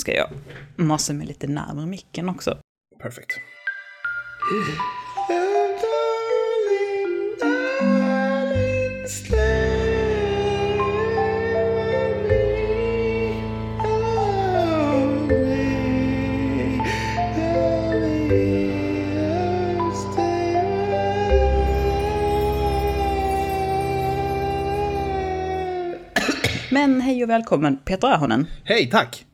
ska jag massa mig lite närmare micken också. Perfekt. Men hej och välkommen Peter Ahonen. Hej, tack!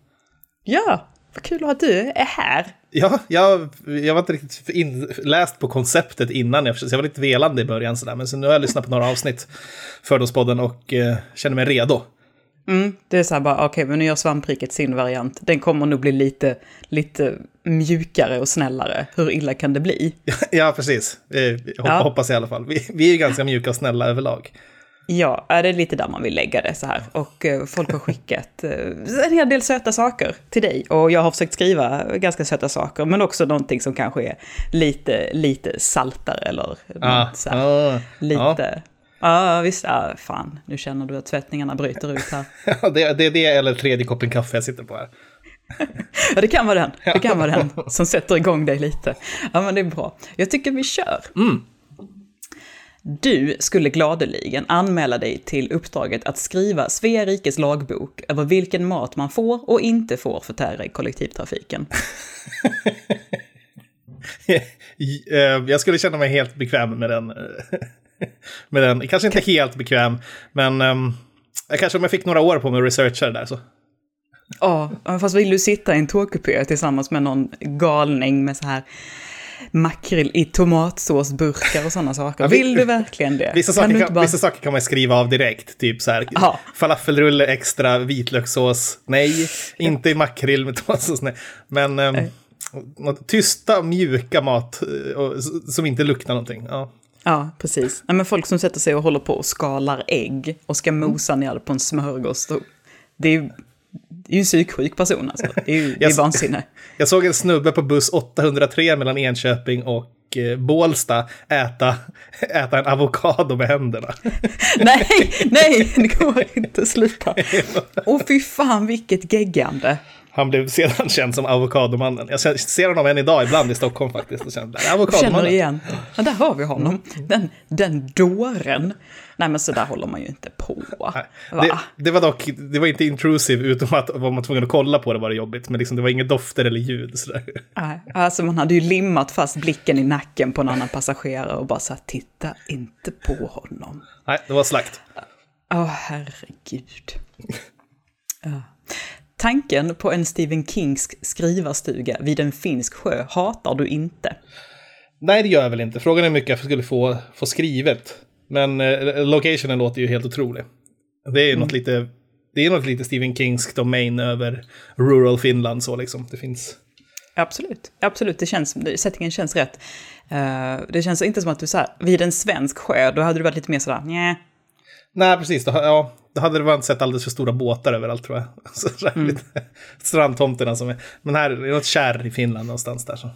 Ja, vad kul att du är här. Ja, jag, jag var inte riktigt inläst på konceptet innan, jag, jag var lite velande i början sådär, men så nu har jag lyssnat på några avsnitt, Fördomspodden, och eh, känner mig redo. Mm, det är så här bara, okej, okay, men nu gör svampriket sin variant. Den kommer nog bli lite, lite mjukare och snällare. Hur illa kan det bli? ja, precis. Jag ja. hoppas i alla fall. Vi, vi är ganska mjuka och snälla överlag. Ja, det är lite där man vill lägga det så här. Och eh, folk har skickat eh, en hel del söta saker till dig. Och jag har försökt skriva ganska söta saker, men också någonting som kanske är lite, lite saltare eller ah, så här, ah, lite... Ja, ah, visst. Ah, fan, nu känner du att svettningarna bryter ut här. Ja, det, det är det eller tredje koppen kaffe jag sitter på här. ja, det kan vara den. Det kan vara den som sätter igång dig lite. Ja, men det är bra. Jag tycker vi kör. Mm. Du skulle gladeligen anmäla dig till uppdraget att skriva Svea rikes lagbok över vilken mat man får och inte får förtära i kollektivtrafiken. Eh, jag skulle känna mig helt bekväm med den. med den. Kanske inte helt bekväm, men um, kanske om jag fick några år på mig att researcha det där så. Ja, fast vill du sitta i en tågkupé tillsammans med någon galning med så här makrill i tomatsåsburkar och sådana saker. Ja, Vill du verkligen det? Vissa saker kan, bara... vissa saker kan man skriva av direkt, typ så här, Aha. falafelrulle extra vitlökssås, nej, inte i makrill med tomatsås, nej. Men um, tysta, mjuka mat uh, som inte luktar någonting. Ja. Ja, precis. Ja, men folk som sätter sig och håller på och skalar ägg och ska mosa ner det på en smörgås. Det är det är ju en psyksjuk person alltså. Det är ju det är vansinne. Jag såg en snubbe på buss 803 mellan Enköping och Bålsta äta, äta en avokado med händerna. nej, nej, det går inte. Sluta. Åh fy fan vilket geggande. Han blev sedan känd som avokadomannen. Jag ser honom än idag ibland i Stockholm faktiskt. Och känner, avokadomannen. Känner igen. Ja, där har vi honom. Den, den dåren. Nej men så där håller man ju inte på. Det, det, var dock, det var inte intrusive utom att var man tvungen att kolla på det var det jobbigt. Men liksom, det var inga dofter eller ljud. Sådär. Nej, alltså man hade ju limmat fast blicken i nacken på en annan passagerare och bara så här, titta inte på honom. Nej, det var slakt. Åh oh, herregud. Ja. Tanken på en Stephen Kings skrivarstuga vid en finsk sjö hatar du inte? Nej, det gör jag väl inte. Frågan är hur mycket jag skulle få, få skrivet. Men eh, locationen låter ju helt otrolig. Det är mm. något lite, det är något lite Stephen Kings domain över rural Finland så liksom. Det finns... Absolut, absolut. Det känns, settingen känns rätt. Uh, det känns inte som att du så vid en svensk sjö, då hade du varit lite mer sådär, nej. Nej, precis. Då, ja, då hade varit sett alldeles för stora båtar överallt tror jag. Så, mm. Strandtomterna som är... Men här är något kärr i Finland någonstans där. Så.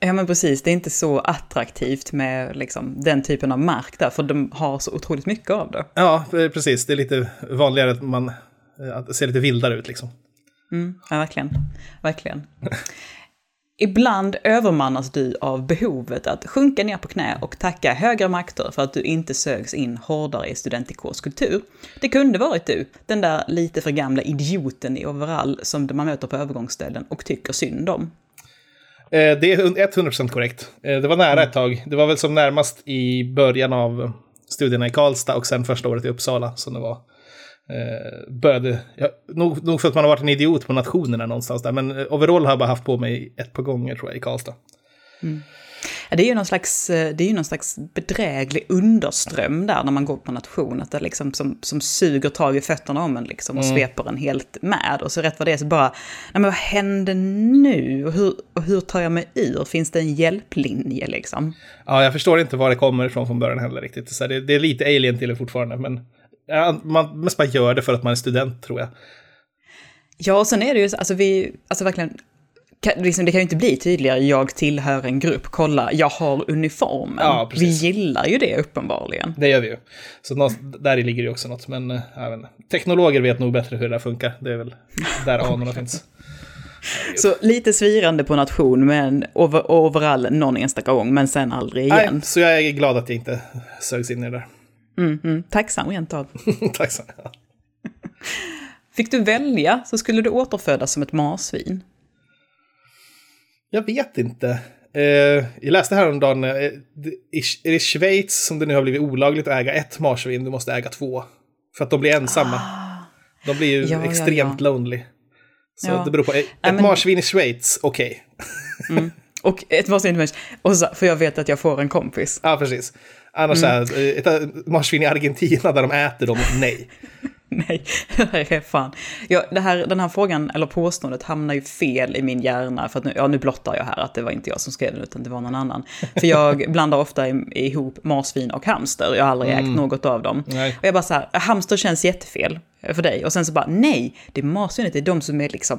Ja men precis, det är inte så attraktivt med liksom, den typen av mark där, för de har så otroligt mycket av det. Ja, precis. Det är lite vanligare att man att ser lite vildare ut liksom. Mm, ja, verkligen. Verkligen. Ibland övermannas du av behovet att sjunka ner på knä och tacka högre makter för att du inte sögs in hårdare i studentikårskultur. Det kunde varit du, den där lite för gamla idioten i overall som man möter på övergångsställen och tycker synd om. Eh, det är 100% korrekt. Eh, det var nära ett tag. Det var väl som närmast i början av studierna i Karlstad och sen första året i Uppsala som det var. Eh, började, ja, nog, nog för att man har varit en idiot på nationerna någonstans där, men overall har jag bara haft på mig ett par gånger tror jag i Karlstad. Mm. Det är ju någon slags, eh, det är ju någon slags bedräglig underström där när man går på nation, att det liksom som, som suger tag i fötterna om en liksom och mm. sveper en helt med. Och så rätt vad det är så bara, nej men vad händer nu? Och hur, och hur tar jag mig ur? Finns det en hjälplinje liksom? Ja, jag förstår inte var det kommer ifrån från början heller riktigt. Så det, det är lite alien till det fortfarande, men ja, man mest bara gör det för att man är student tror jag. Ja, och sen är det ju, alltså vi, alltså verkligen, liksom, det kan ju inte bli tydligare, jag tillhör en grupp, kolla, jag har uniformen. Ja, vi gillar ju det uppenbarligen. Det gör vi ju. Så där ligger det också något, men äh, teknologer vet nog bättre hur det funkar. Det är väl där anorna finns. Så lite svirande på nation, men over, overall någon enstaka gång, men sen aldrig igen. Nej, så jag är glad att jag inte sögs in i det där. Mm, mm, tacksam rent av. Tack så mycket. Fick du välja så skulle du återfödas som ett marsvin. Jag vet inte. Eh, jag läste häromdagen, eh, i, är det i Schweiz som det nu har blivit olagligt att äga ett marsvin, du måste äga två. För att de blir ensamma. De blir ju Ja, ja, extremt ja. lonely. Så Ja. det beror på. Ett men- marsvin i Schweiz, okej. Och ett marsvin och så, för jag vet att jag får en kompis. Ja, precis. Annars Mm. så här, ett eh, marsvin i Argentina där de äter dem, nej. Nej, fan. Ja, det här, den här frågan, eller påståendet, hamnar ju fel i min hjärna. För att nu, ja, nu blottar jag här att det var inte jag som skrev den, utan det var någon annan. För jag blandar ofta ihop marsvin och hamster. Jag har aldrig ägt något av dem. Nej. Och jag bara så här, hamster känns jättefel för dig. Och sen så bara, nej, det är marsvinet, det är de som är liksom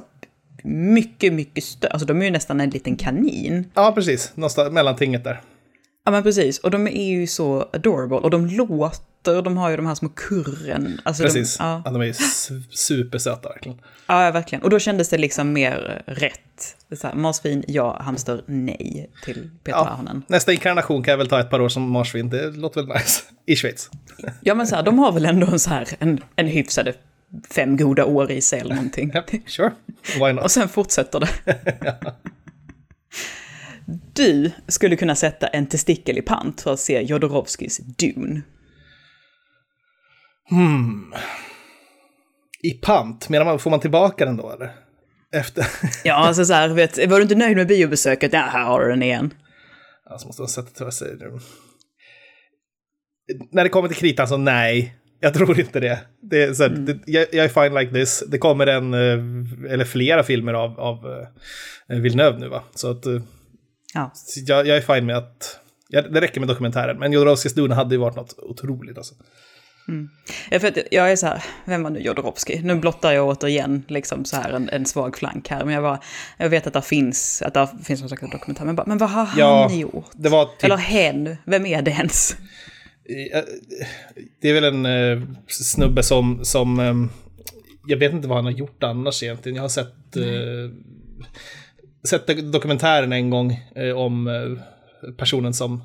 mycket, mycket större. Alltså de är ju nästan en liten kanin. Ja, precis. Någonstans mellantinget där. Ja men precis, och de är ju så adorable. Och de låter, de har ju de här små kurren. Alltså Precis. De, ja. Ja, de är ju su- supersöta verkligen. Ja, verkligen. Och då kändes det liksom mer rätt. Så här, marsvin, ja. Hamster, nej. Till Peter Ja. Ahonen. Nästa inkarnation kan jag väl ta ett par år som marsvin. Det låter väl nice. I Schweiz. Ja, men så här, de har väl ändå en, så här, en, en hyfsade fem goda år i sig eller någonting. Ja, sure. Why not? Och sen fortsätter det. Du skulle kunna sätta en testikel i pant för att se Jodorowskis Dune. I pant, menar man, får man tillbaka den då eller? Efter? Ja, alltså så här, vet, var du inte nöjd med biobesöket? Ja, här har du den igen. Ja, så måste man sätta till sig. När det kommer till kritan så nej. Jag tror inte det. det, är så här, det jag, jag är fine like this. Det kommer en, eh, eller flera filmer av, av eh, Villeneuve nu va? Så att eh, Ja. jag, jag är fine med att, ja, det räcker med dokumentären. Men Jodorowskis Dune hade ju varit något otroligt alltså. Ja, för jag är så här, vem var nu Jodorowsky? Nu blottar jag återigen liksom så här en, en svag flank här, men jag, bara, jag vet att det finns, att det finns någon slags dokumentär, men, bara, men vad har han Ja, gjort? det var typ... Eller hen, vem är det ens? Eh, Det är väl en eh, snubbe som, som eh, jag vet inte vad han har gjort annars egentligen. Jag har sett, eh, sett dokumentären en gång eh, om eh, personen som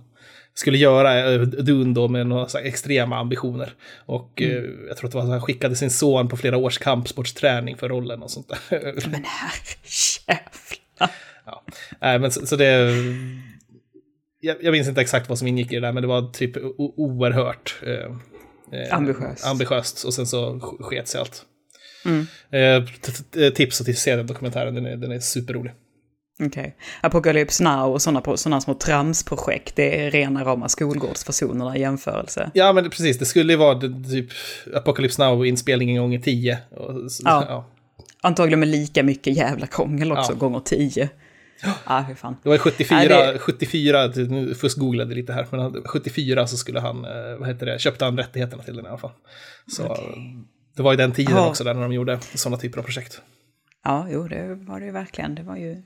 skulle göra eh, Dune då med några extrema ambitioner. Och eh, jag tror att det var så han skickade sin son på flera års kampsportsträning för rollen och sånt där. Men herrejävlar. ja. Nej, men så, så det... Jag, jag minns inte exakt vad som ingick i det där, men det var typ o- oerhört eh, eh, Ambitiöst. ambitiöst. Och sen så sk- sket sig allt. Mm. Eh, t- t- tips att se den dokumentären, den är, den är superrolig. Okej. Apocalypse Now och sådana såna små tramsprojekt, det är rena rama skolgårdsfasonerna i jämförelse. Ja, men precis, det skulle ju vara det, typ Apocalypse Now-inspelningen gånger tio. Och, så- Ja. ja. Antagligen med lika mycket jävla krångel också, Ja. gånger tio. Ja, hur fan. Det var ju 74, Nej, det- 74, nu fuskgooglade lite här, men han- 74 så skulle han, eh, vad heter det, köpte han rättigheterna till den i alla fall. Så det var ju den tiden Ja. också där när de gjorde sådana typer av projekt. Ja, jo, det var det ju verkligen. Det var ju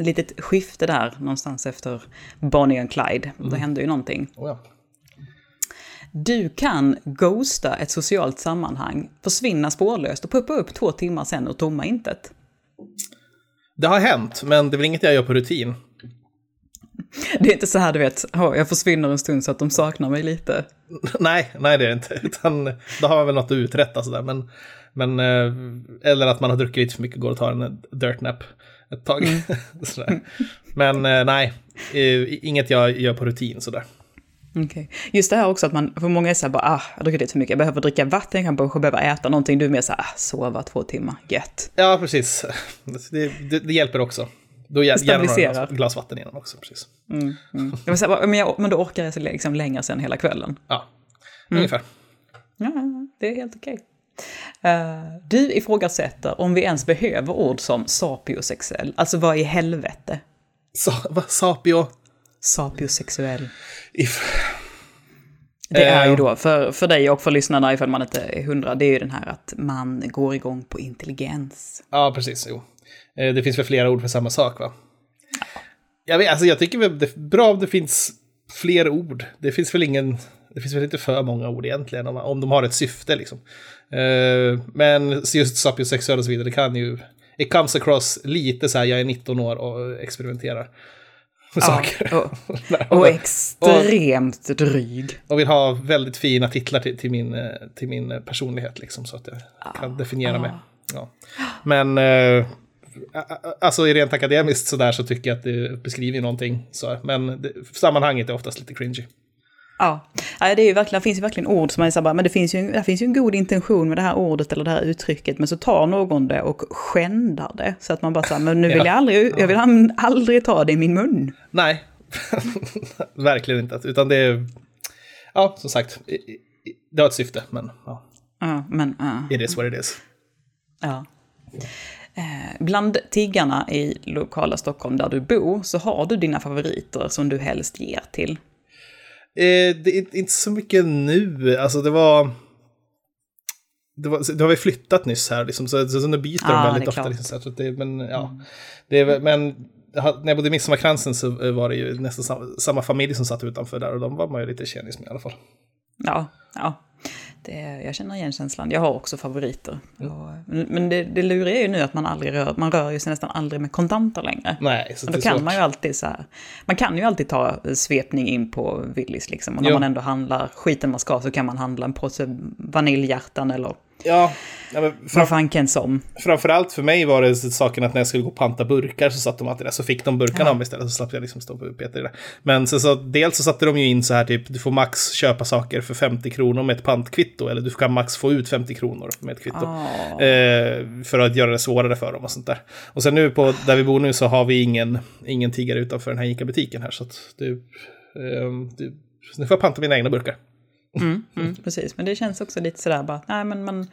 ett litet skifte där någonstans efter Bonnie och Clyde. Det hände ju någonting. Oh, ja. Du kan ghosta ett socialt sammanhang, försvinna spårlöst och puppa upp två timmar sen ur tomma intet. Det har hänt, men det är väl inget jag gör på rutin. Det är inte så här, du vet, "Åh, jag försvinner en stund så att de saknar mig lite. nej, nej det är det inte. Utan då har man väl något att uträtta sådär. Men, men, eh, eller att man har druckit lite för mycket och går och tar en dirt nap ett tag. sådär. Men eh, nej, eh, inget jag gör på rutin sådär. Okej. Just det här också att man, för många är så här bara, ah, jag druckit lite för mycket, jag behöver dricka vatten, jag kanske behöver äta någonting. Du är mer så här, ah, sova två timmar, gött. Ja, precis. Det, det, det hjälper också. Då gär- gärna några glas, vatten innan också. Precis. Mm, mm. Jag säga, men, jag, men då orkar jag liksom längre sen hela kvällen. Ja, ungefär. Ja, det är helt okej. Eh, du ifrågasätter om vi ens behöver ord som sapiosexuell. Alltså vad i helvete? Sa, vad, sapio? Sapiosexuell. If, Det är ju Eh. då, för, för dig och för lyssnarna ifall man inte är hundra, det är ju den här att man går igång på intelligens. ja, precis. Jo. Eh, Det finns väl flera ord för samma sak, va? Jag, vet, alltså, jag tycker väl det är bra om det finns fler ord. Det finns väl ingen... Det finns väl inte för många ord egentligen, om, om de har ett syfte liksom. Eh, Men just sapiosexuell och så vidare, det kan ju it comes across lite så här, jag är 19 år och experimenterar med saker. och, och extremt och, dryg. Och vill ha väldigt fina titlar till, till, min, eh, till min personlighet, liksom, så att jag ah, kan definiera ah. mig. Ja. Men eh, alltså rent akademiskt sådär så tycker jag att det beskriver någonting. Så, men det, sammanhanget är oftast lite cringy. Ja, det, är ju verkligen, det finns ju verkligen ord som man säger, men det finns, ju, det finns ju en god intention med det här ordet eller det här uttrycket, men så tar någon det och skändar det. Så att man bara säger, men nu vill ja. jag aldrig, jag vill aldrig ta det i min mun. Nej, verkligen inte. Utan det är, ja, som sagt, det har ett syfte, men ja. Ja, men... Uh. It is what it is. Ja. Eh, bland tiggarna i lokala Stockholm där du bor så har du dina favoriter som du helst ger till. Eh, det är inte så mycket nu, alltså det var... Det, var, det har vi flyttat nyss här, liksom, så, så, så nu byter ah, de väldigt ofta. Liksom, så det, men, ja, mm. det är, men när jag bodde i Midsommarkransen så var det ju nästan samma, samma, familj som satt utanför där och de var man ju lite tjenis med i alla fall. Ja, ja. Det, jag känner igen känslan. Jag har också favoriter. Mm. Och, men det, det luriga är ju nu att man aldrig rör, man rör ju sig nästan aldrig med kontanter längre. Nej, så då kan svårt. man ju alltid så här, man kan ju alltid ta svepning in på Willys liksom. Och när jo. man ändå handlar skiten man ska så kan man handla en påse vaniljhjärtan eller Ja, ja men fram, Vad fanken som. Framförallt för mig var det saken att när jag skulle gå och panta burkar så satt de alltid där. Så fick de burkarna ja. av mig istället så slapp jag liksom stå och peta i det. Men så, så, dels så satte de ju in så här typ, du får max köpa saker för 50 kronor med ett pantkvitto. Eller du kan max få ut 50 kronor med ett kvitto. Oh. Eh, för att göra det svårare för dem och sånt där. Och sen nu på där vi bor nu så har vi ingen, ingen tiggare utanför den här ICA-butiken här. Så att du, eh, du, nu får jag panta mina egna burkar. Mm, mm, precis, men det känns också lite sådär bara, nej men man,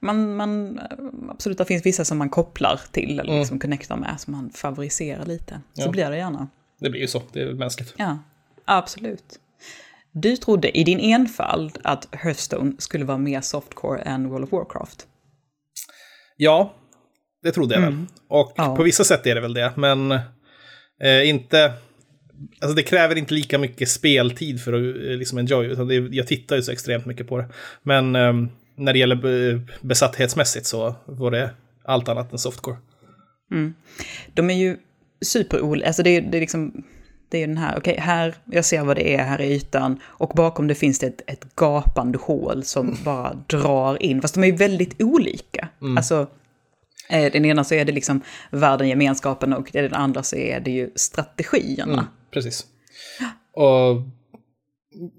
man, man, absolut det finns vissa som man kopplar till eller mm. liksom connectar med, som man favoriserar lite. Så ja. blir det gärna. Det blir ju så, det är mänskligt. Ja, absolut. Du trodde i din enfald att Hearthstone skulle vara mer softcore än World of Warcraft. Ja, det trodde jag mm. väl. Och ja. på vissa sätt är det väl det, men eh, inte Alltså det kräver inte lika mycket speltid för att eh, liksom enjoy, utan det, jag tittar ju så extremt mycket på det. Men um, när det gäller besatthetsmässigt så var det allt annat än softcore. Mm. De är ju super alltså det, det är liksom, det är den här, okej, okay, här, jag ser vad det är, här är ytan, och bakom det finns det ett, ett gapande hål som mm. bara drar in, fast de är ju väldigt olika. Mm. Alltså, eh, den ena så är det liksom världen, gemenskapen och den andra så är det ju strategierna. Mm precis. Och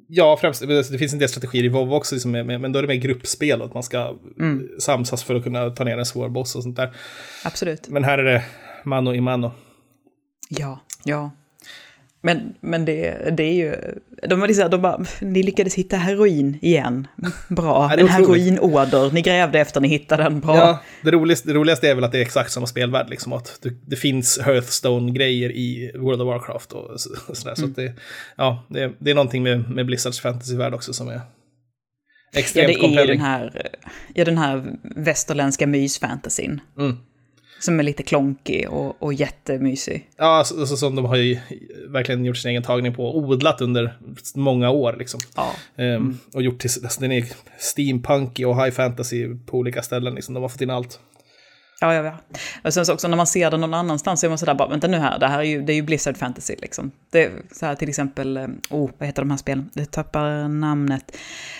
ja, främst, det finns en del strategier i WoW också, liksom, men då är det mer gruppspel, att man ska mm. samsas för att kunna ta ner en svår boss och sånt där. Absolut. Men här är det mano i mano. Ja, ja. Men, men det, det är ju, de, var liksom, de bara, ni lyckades hitta heroin igen. Bra, ja, en heroinåder, ni grävde efter ni hittade den, bra. Ja, det roligaste, det roligaste är väl att det är exakt samma spelvärld, liksom att det, det finns Hearthstone-grejer i World of Warcraft och, så, sådär. Mm. Så det, ja, det, det är någonting med, med Blizzards fantasyvärld också som är extremt Ja, det är den här, ja, den här västerländska mysfantasyn. Mm. Som är lite klonkig och, och jättemysig. Ja, alltså, alltså, som de har ju verkligen gjort sin egen tagning på. och Odlat under många år liksom. Ja. Um, och gjort till, alltså, den är steampunkig och high fantasy på olika ställen liksom. De har fått in allt. Ja, ja, ja. Och sen så också när man ser den någon annanstans så är man sådär bara, vänta nu här, det här är ju, det är ju Blizzard Fantasy liksom. Det är så här till exempel, eh, oh, vad heter de här spelen? Det tappar namnet.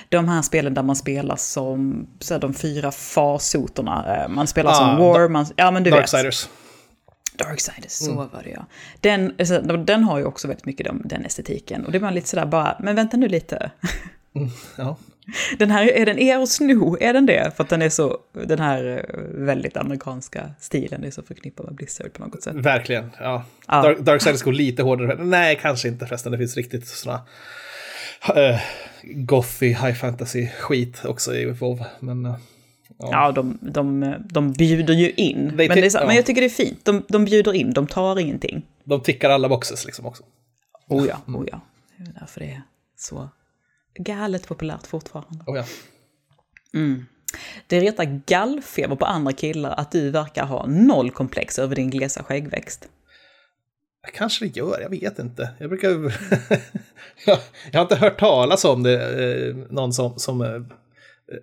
De här spelen där man spelar som, så här, de fyra farsoterna. Eh, man spelar ah, som War, man, ja men du Darksiders. vet. Darksiders, så mm. var det ja. Den, alltså, den har ju också väldigt mycket den, den estetiken. Och det var lite sådär bara, men vänta nu lite. Mm, ja. Den här, är den er att sno? Är den det? För att den är så, den här eh, väldigt amerikanska stilen är så förknippad med Blizzard på något sätt. Verkligen, ja. ja. Dark, Darksiders går lite hårdare. Nej, kanske inte förresten. Det finns riktigt sådana uh, gothy, high fantasy-skit också i WoW. Men, uh, ja, ja de, de, de bjuder ju in. Men, det är så, ja. men jag tycker det är fint. De, de bjuder in, de tar ingenting. De tickar alla boxes liksom också. Oh ja, oh ja. Det är därför det är så galet populärt fortfarande. Oh ja. Mm. Det retar gallfeber på andra killar att du verkar ha noll komplex över din glesa skäggväxt. Kanske det gör, jag vet inte. Jag brukar... jag har inte hört talas om det, eh, någon som, som eh,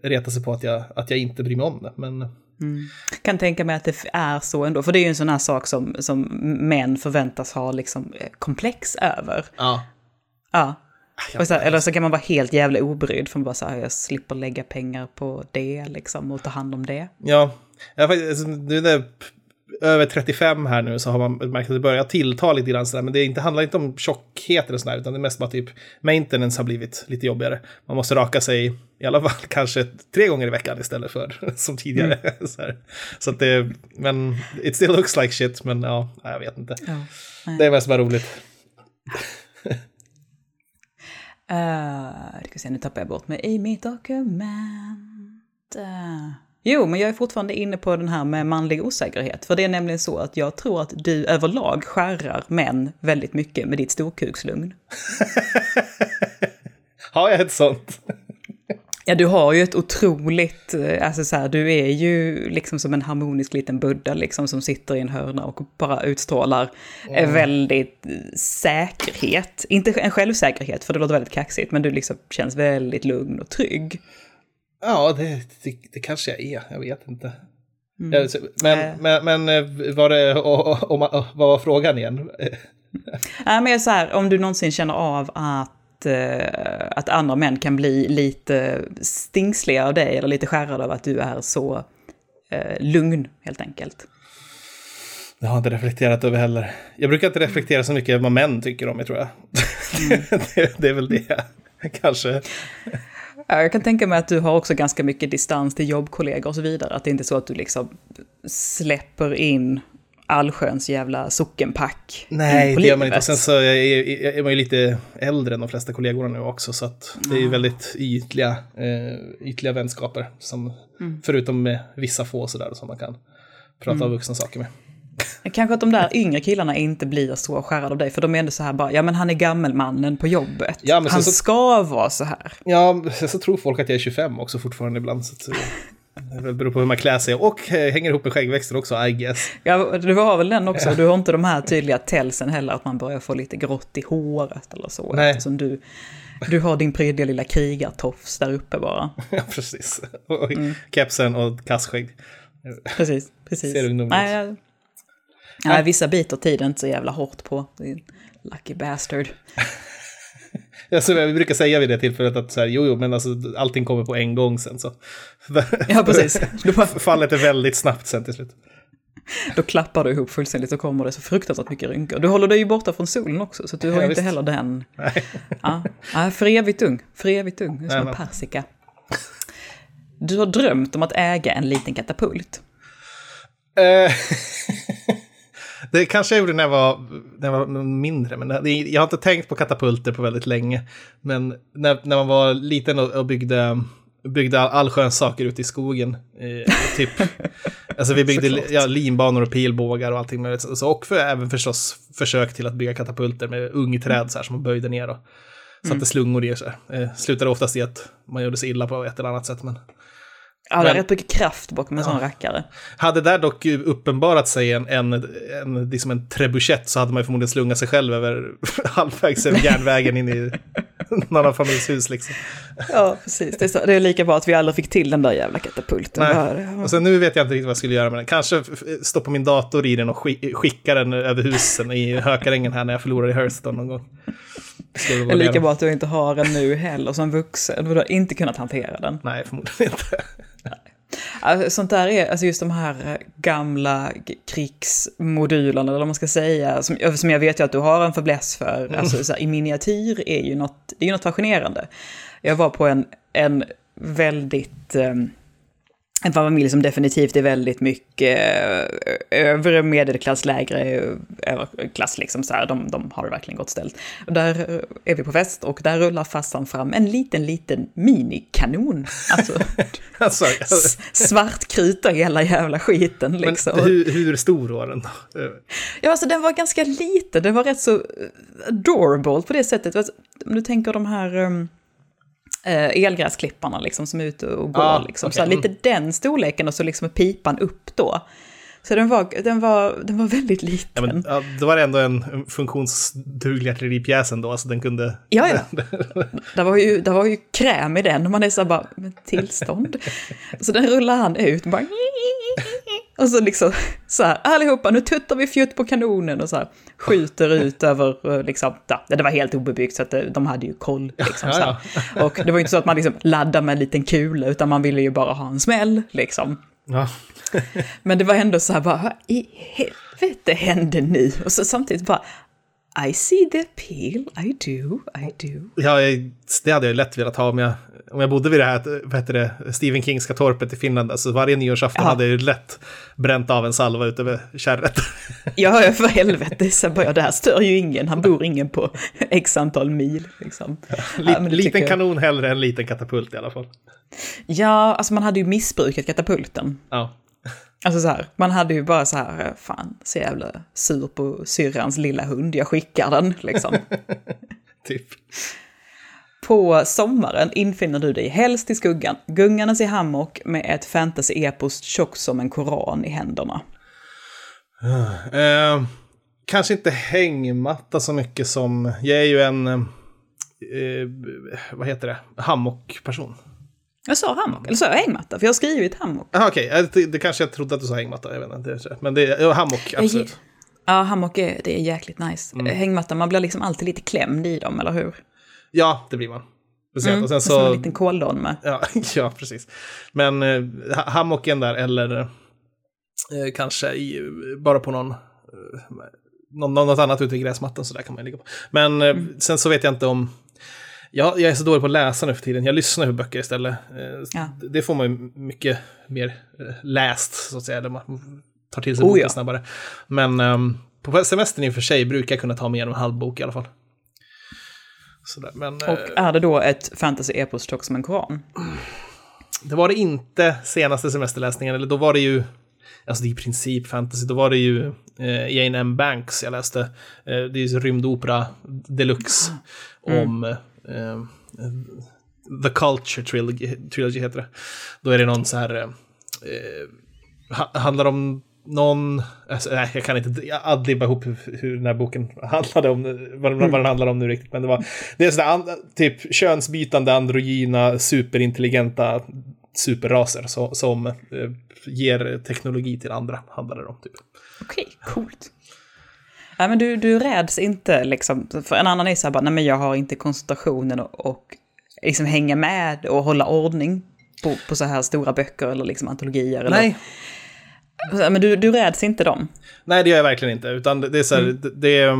retar sig på att jag, att jag inte bryr mig om det. Men Mm. Kan tänka mig att det är så ändå, för det är ju en sån här sak som, som män förväntas ha liksom eh, komplex över. Ja. Ja. Så eller så kan man vara helt jävla obrydd, för man bara så här, jag slipper lägga pengar på det liksom och ta hand om det. Ja, jag, faktiskt, alltså, nu när över 35 här nu så har man märkt att det börjar tillta lite grann sådär, men det inte, handlar inte om tjockhet eller sådär, utan det är mest bara typ maintenance har blivit lite jobbigare. Man måste raka sig i alla fall kanske tre gånger i veckan istället för som tidigare. Mm. så, så, att det, men it still looks like shit, men ja, jag vet inte. Ja, det är mest bara roligt. Uh, ska se, nu tappar jag bort mig i mitt dokument. Uh. Jo, men jag är fortfarande inne på den här med manlig osäkerhet. För det är nämligen så att jag tror att du överlag skärrar män väldigt mycket med ditt storkukslugn. Har jag ett sånt? Ja, du har ju ett otroligt, eh, alltså så här, du är ju liksom som en harmonisk liten Buddha liksom som sitter i en hörna och bara utstrålar mm. väldigt säkerhet. Inte en självsäkerhet, för det låter väldigt kaxigt, men du liksom känns väldigt lugn och trygg. Ja, det, det, det kanske jag är, jag vet inte. Mm. Men, äh. men, men eh, var det, och, och, och, vad var frågan igen? Nej, men så här, om du någonsin känner av att Eh, att, andra män kan bli lite stingsliga av dig eller lite skärrade av att du är så eh, lugn helt enkelt. Jag har inte reflekterat över heller. Jag brukar inte reflektera så mycket över vad män tycker om mig tror jag. Mm. det, det är väl det, kanske. Jag kan tänka mig att du har också ganska mycket distans till jobbkollegor och så vidare. Att det inte är så att du liksom släpper in allsköns jävla sockenpack. Nej, det gör man inte. Och sen så är, är, man ju lite äldre än de flesta kollegorna nu också, så att det är ju väldigt ytliga, eh, ytliga vänskaper. Som, mm. Förutom med vissa få sådär som man kan prata mm. om vuxna saker med. Kanske att de där yngre killarna inte blir så skärrade av dig, för de är ändå så här bara, ja men han är gammelmannen på jobbet. Ja, han så, ska vara så här. Ja, så tror folk att jag är 25 också fortfarande ibland. Så det beror på hur man klär sig och eh, hänger ihop med skäggväxter också, I guess. Ja, du har väl den också. Du har inte de här tydliga tälsen heller, att man börjar få lite grått i håret eller så. Nej. Eftersom du, du har din prydliga lilla krigartofs där uppe bara. Ja, precis. Och mm. kepsen och kassskägg. Precis, precis. Ser ungdomlig ut. Nej, vissa biter tiden inte så jävla hårt på. Lucky bastard. Alltså, vi brukar säga vid det tillfället att så här, jo, jo, men alltså, allting kommer på en gång sen så. Ja, precis. Fallet är väldigt snabbt sen till slut. Då klappar du ihop fullständigt och kommer det så fruktansvärt mycket rynkor. Du håller dig ju borta från solen också, så du har ja, inte heller den. Nej. Ja, ja för evigt ung. För evigt ung. Det är som en persika. Du har drömt om att äga en liten katapult. Det kanske jag gjorde när jag var, när jag var mindre, men jag har inte tänkt på katapulter på väldigt länge. Men när, när man var liten och, och byggde, byggde allsköns saker ute i skogen, eh, typ, alltså vi byggde ja, linbanor och pilbågar och allting möjligt. Så, och för, även förstås försök till att bygga katapulter med ungträd så här, som man böjde ner och satte mm. slungor i. Så här. Eh, slutade oftast i att man gjorde sig illa på ett eller annat sätt. Men... Ja, det är rätt mycket kraft bakom en ja. sån rackare. Hade där dock uppenbarat sig en, en, en, liksom en trebuchett så hade man förmodligen slungat sig själv över halvvägs över järnvägen in i någon annan familjs hus liksom. Ja, precis. Det är, så, det är lika bra att vi aldrig fick till den där jävla katapulten. Nej. Och sen nu vet jag inte riktigt vad jag skulle göra med den. Kanske stoppa min dator i den och skicka den över husen i Hökarängen här när jag förlorade i Hearthstone någon gång. Det är lika bra att du inte har den nu heller som vuxen. Du har inte kunnat hantera den. Nej, förmodligen inte. Alltså, sånt där är, alltså just de här eh, gamla krigsmodulerna, eller vad man ska säga, som, som jag vet ju att du har en fäbless för, mm. alltså så här, i miniatyr är ju något, det är ju något fascinerande. Jag var på en, en väldigt, um, en familj som definitivt är väldigt mycket eh, övre medelklass, lägre överklass, liksom så här, de, de har det verkligen gott ställt. Där är vi på fest och där rullar farsan fram en liten, liten minikanon. Alltså, alltså svartkruta hela jävla skiten liksom. Men hur, hur stor var den då? Ja, alltså den var ganska liten, den var rätt så adorable på det sättet. Alltså, om du tänker de här... Um, eh, elgräsklipparna liksom, som är ute och går. Ah, liksom. okay. så lite den storleken och så liksom pipan upp då. Så den var, den var, den var väldigt liten. Ja, men, ja, det var ändå en funktionsduglig artilleripjäs ändå, så den kunde... Ja, ja. Det var ju, det var ju kräm i den och man är så bara, men tillstånd. Så den rullar han ut bara... Och så liksom så här, allihopa, nu tuttar vi fjutt på kanonen och så här skjuter ut över, eh, liksom, ja, det var helt obebyggt så att det, de hade ju koll. Liksom, så här. Och det var ju inte så att man liksom laddade med en liten kula, utan man ville ju bara ha en smäll, liksom. Ja. Men det var ändå så här bara, vad i helvete hände nu? Och så samtidigt bara, I see the appeal, I do, I do. Ja, det hade jag lätt velat ha om jag, om jag bodde vid det här vad heter det, Stephen Kingska torpet i Finland. Alltså varje nyårsafton Ja. hade jag ju lätt bränt av en salva ut över kärret. Ja, ja, för helvete, så bara, det här stör ju ingen, han bor ingen på x antal mil. Liksom. Ja, men det liten tycker jag- kanon hellre än liten katapult i alla fall. Ja, alltså man hade ju missbrukat katapulten. Ja. Alltså så här, man hade ju bara så här, fan, så jävla sur på syrrans lilla hund, jag skickar den, liksom. Typ. På sommaren infinner du dig helst i skuggan, gungandes i hammock med ett fantasy-epos tjockt som en koran i händerna. Eh, kanske inte hängmatta så mycket som... Jag är ju en... Eh, vad heter det? Hammockperson. Jag sa hammock, eller sa jag hängmatta? För jag har skrivit hammock. Ah, Okej, eh, det, det kanske jag trodde att du sa hängmatta. Jag vet inte. det Men det är hammock, absolut. Ja, hammock är, det är jäkligt nice. Hängmatta, man blir liksom alltid lite klämd i dem, eller hur? Ja, det blir man. Speciellt. Mm, och sen Som en så... liten kåldon med. Ja, ja, precis. Men eh, ha- hammocken där, eller eh, kanske i, bara på någon, eh, någon, något annat ute i gräsmattan så där kan man ligga på. Men eh, sen så vet jag inte om... Ja, jag är så dålig på att läsa nu för tiden. Jag lyssnar på böcker istället. Eh, Ja. Det får man ju mycket mer eh, läst, så att säga. Där man tar till sig Oh, boken ja. snabbare. Men ehm, på semestern i och för sig brukar jag kunna ta mig igenom en halv bok i alla fall. Men, eh, Och är det då ett fantasy-epos tjockt som en koran? Det var det inte senaste semesterläsningen, eller då var det ju, alltså det är i princip fantasy, då var det ju eh, Jane M. Banks jag läste. Eh, det är ju rymdopera deluxe om eh, The Culture Trilogy, Trilogy heter det. Då är det någon så här, eh, ha, handlar om någon, alltså, nej, jag kan inte adlibba ihop hur, den här boken handlade om, vad, vad den handlar om nu riktigt, men det var, det är sådär, an, typ könsbytande, androgyna, superintelligenta superraser så, som eh, ger teknologi till andra, handlar det om. Typ. Okej, coolt. Ja, men du, du räds inte liksom, för en annan är så här bara, nej men jag har inte koncentrationen och, och liksom hänga med och hålla ordning på, på så här stora böcker eller liksom antologier. Nej. Eller, men du, du räds inte dem? Nej, det gör jag verkligen inte. Utan det det är så här, det, det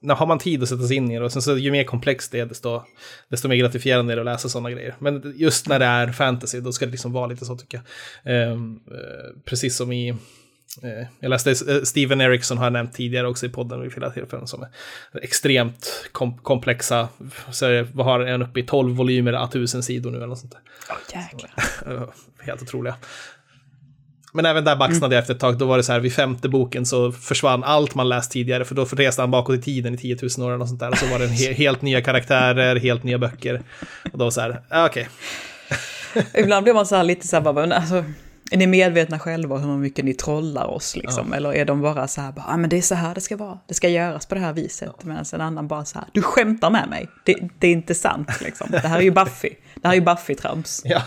när har man tid att sätta sig in i det och sen så ju mer komplext det är, desto, desto mer gratifierande är det att läsa sådana grejer. Men just när det är fantasy, då ska det liksom vara lite så tycker jag. Ehm, eh, precis som i, eh, jag läste eh, Steven Erickson har jag nämnt tidigare också i podden vid flera tillfällen som är extremt kom, komplexa, så det, vad har en uppe i 12 volymer, a 1000 sidor nu eller något sånt där. Jäklar. Eh, Helt otroliga. Men även där baxnade jag efter ett tag. Då var det så här, vid femte boken så försvann allt man läst tidigare. För då reste han bakåt i tiden i 10 000 år något sånt där. Och så var det he helt nya karaktärer, helt nya böcker. Och då så här, ah, okej. Ibland blir man så här lite så här, men alltså, är ni medvetna själva hur mycket ni trollar oss liksom? Eller är de bara så här, bara, ah, men det är så här det ska vara, det ska göras på det här viset. Medan en annan bara så här, du skämtar med mig, det, det är inte sant liksom. Det här är ju Buffy, det här är ju Buffy-trams. Ja.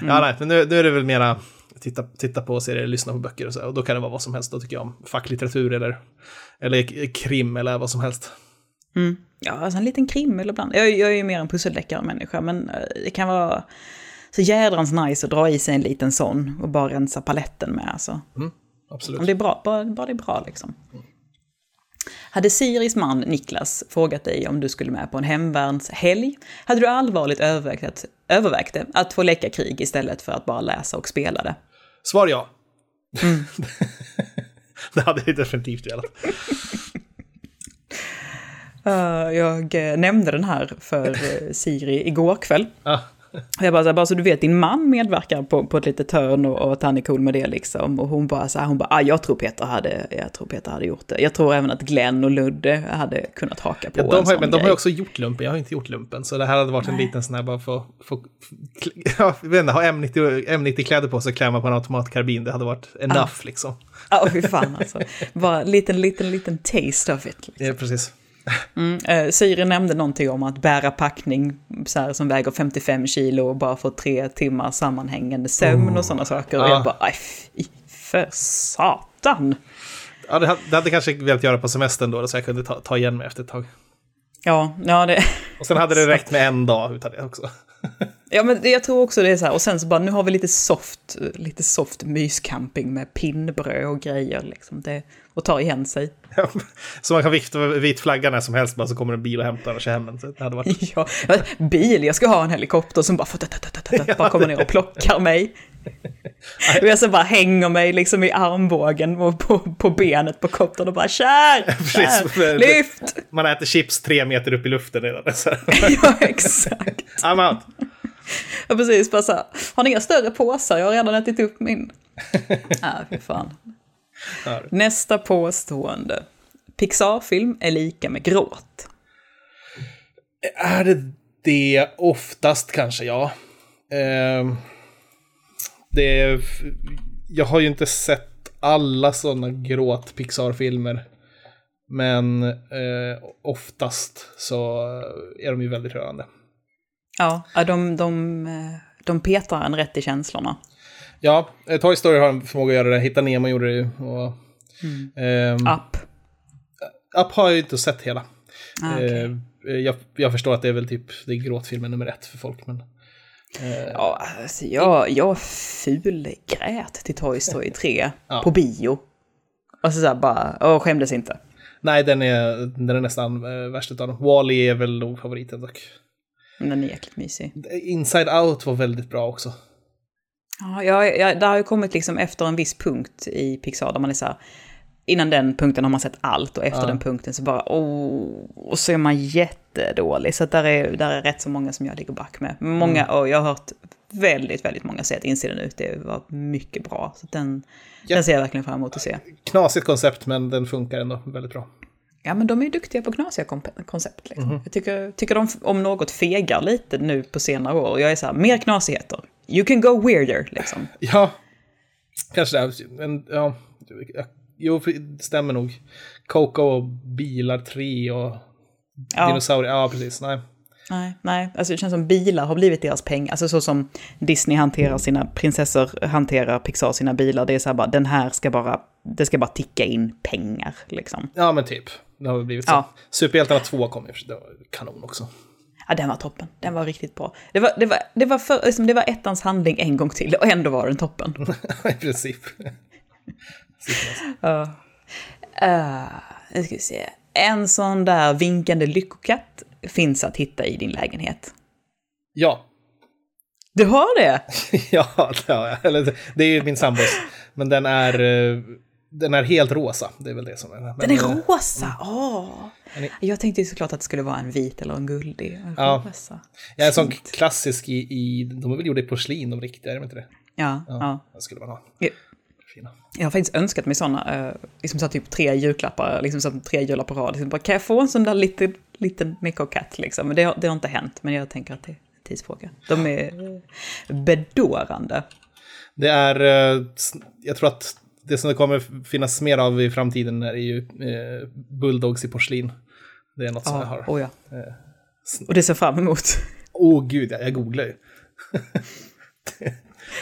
Ja, nej, men nu, nu är det väl mera titta, titta på serier, lyssna på böcker och så. Och då kan det vara vad som helst. Då tycker jag om facklitteratur eller, eller krim eller vad som helst. Mm. Ja, alltså en liten krim eller ibland. Jag, jag är ju mer en pusseldeckare-människa, men eh, det kan vara så jädrans nice att dra i sig en liten sån och bara rensa paletten med. Alltså. Absolut. Om det är bra, bara, bara det är bra liksom. Hade Siris man Niklas frågat dig om du skulle med på en hemvärnshelg, hade du allvarligt övervägt, övervägt det, att få leka krig istället för att bara läsa och spela det? Svar ja. det hade jag definitivt velat. Eh, jag eh, nämnde den här för eh, Siri igår kväll. Ah, jag bara, så här, bara så du vet, din man medverkar på, på ett litet hörn och, och att han är cool med det liksom. Och hon bara så här, hon bara, ah, jag tror Peter hade, jag tror Peter hade gjort det. Jag tror även att Glenn och Ludde hade kunnat haka på Ja, en de har, sån men de har grej. ju också gjort lumpen, jag har inte gjort lumpen. Så det här hade varit en liten sån här bara för för- ja, jag vet inte, ha M90, M90-kläder på sig och klämma på en automatkarbin. Det hade varit enough liksom. Ja, fy fan alltså. Bara en liten, liten, liten taste of it. Liksom. Ja, precis. Mm, eh, Siri nämnde någonting om att bära packning så här, som väger 55 kilo och bara få tre timmar sammanhängande sömn och sådana saker. Och Ja. jag bara, aj, för satan. Ja, det hade, det hade kanske velat göra på semestern då, så jag kunde ta, ta igen mig efter ett tag. Ja, ja, det, Och sen hade det räckt med en dag utan det också. Ja, men jag tror också det är så här. Och sen så bara, nu har vi lite soft, lite soft myscamping med pinnbröd och grejer liksom. Det, och tar igen sig. Så man kan vifta med vit flagga när som helst, bara så kommer en bil och hämtar och kör hem den. Så det hade varit... Ja, bil, jag ska ha en helikopter som bara, bara kommer ner och plockar mig. Och jag så bara hänger mig liksom i armbågen och på, på benet på koptern och bara kär, Precis. lyft! Man äter chips tre meter upp i luften redan. Ja, exakt. I'm out. Ja, precis. Bara så här, har ni inga större påsar? Jag har redan ätit upp min. Ja, fy fan. Nästa påstående. Pixar-film är lika med gråt. Är det det oftast kanske, ja. Ehm, det är, jag har ju inte sett alla sådana gråt Pixar-filmer. Men eh, oftast så är de ju väldigt rörande. Ja, de, de, eh, de petar en rätt i känslorna. Ja, eh, Toy Story har en förmåga att göra det. Hitta Nemo gjorde det ju. Och, ehm, App. Up har jag ju inte sett hela. Ah. Eh, jag, jag förstår att det är väl typ det är gråtfilmen nummer ett för folk. Men, Ja, alltså jag, jag fulgrät till Toy Story 3 Ja. på bio. Och så, så här bara, och skämdes inte. nej, den är, den är nästan äh, värst utav dem. Wall-E är väl nog favoriten dock. Men den är jäkligt mysig. Inside Out var väldigt bra också. Ja, jag, jag, det har ju kommit liksom efter en viss punkt i Pixar där man är så här, innan den punkten har man sett allt och efter Ja. den punkten så bara, oh, och så är man jättedålig. Så där är, där är rätt så många som jag ligger back med. Många, och jag har hört väldigt, väldigt många säga att insidan ut, det var mycket bra. Så den, Ja. den ser jag verkligen fram emot att se. Knasigt koncept, men den funkar ändå väldigt bra. Ja, men de är ju duktiga på knasiga koncept. Liksom. Jag tycker, tycker de om något fegar lite nu på senare år. Jag är så här, mer knasigheter. You can go weirder, liksom. Ja, kanske det. Men ja, jo, det stämmer nog. Coco och bilar 3 och Ja. dinosaurier. Ja, precis. Nej. Nej, nej, alltså det känns som bilar har blivit deras pengar. Alltså så som Disney hanterar sina prinsessor, hanterar Pixar sina bilar. Det är så här bara, den här ska bara, det ska bara ticka in pengar liksom. Ja, men typ. Det har blivit så. Ja. Superhjältarna 2 kom ju. Det var kanon också. Ja, den var toppen. Den var riktigt bra. Det var, det var, det var, för, liksom, det var ettans handling en gång till och ändå var den toppen. I princip. Ja. Uh, nu ska vi se. En sån där vinkande lyckokatt finns att hitta i din lägenhet. Ja. Du har det? ja, det har jag. Eller, det- det är ju min sambos. Men den är, eh, den är helt rosa. Det är väl det som är men, Den är eh, rosa! Åh! Den är- Jag tänkte ju såklart att det skulle vara en vit eller en guldig. En Ja. rosa. Är en sån klassisk i, i... De är väl gjorda i porslin, de riktiga, är de inte det? Ja, ja. Det skulle man ha. Ja. Fina. Jag har faktiskt önskat mig sådana, eh, liksom så typ tre julklappar, liksom så tre jular på rad. Liksom bara, kan jag få en sån där liten, liten Miko Cat liksom? Men det, har- det har inte hänt, men jag tänker att det är en tidsfråga. De är bedårande. Det är... eh, Jag tror att det som det kommer finnas mer av i framtiden är ju eh, bulldogs i porslin. Det är något som jag Ja, har. oh ja. Eh, Och det ser fram emot. Åh oh, gud, jag, jag googlar ju.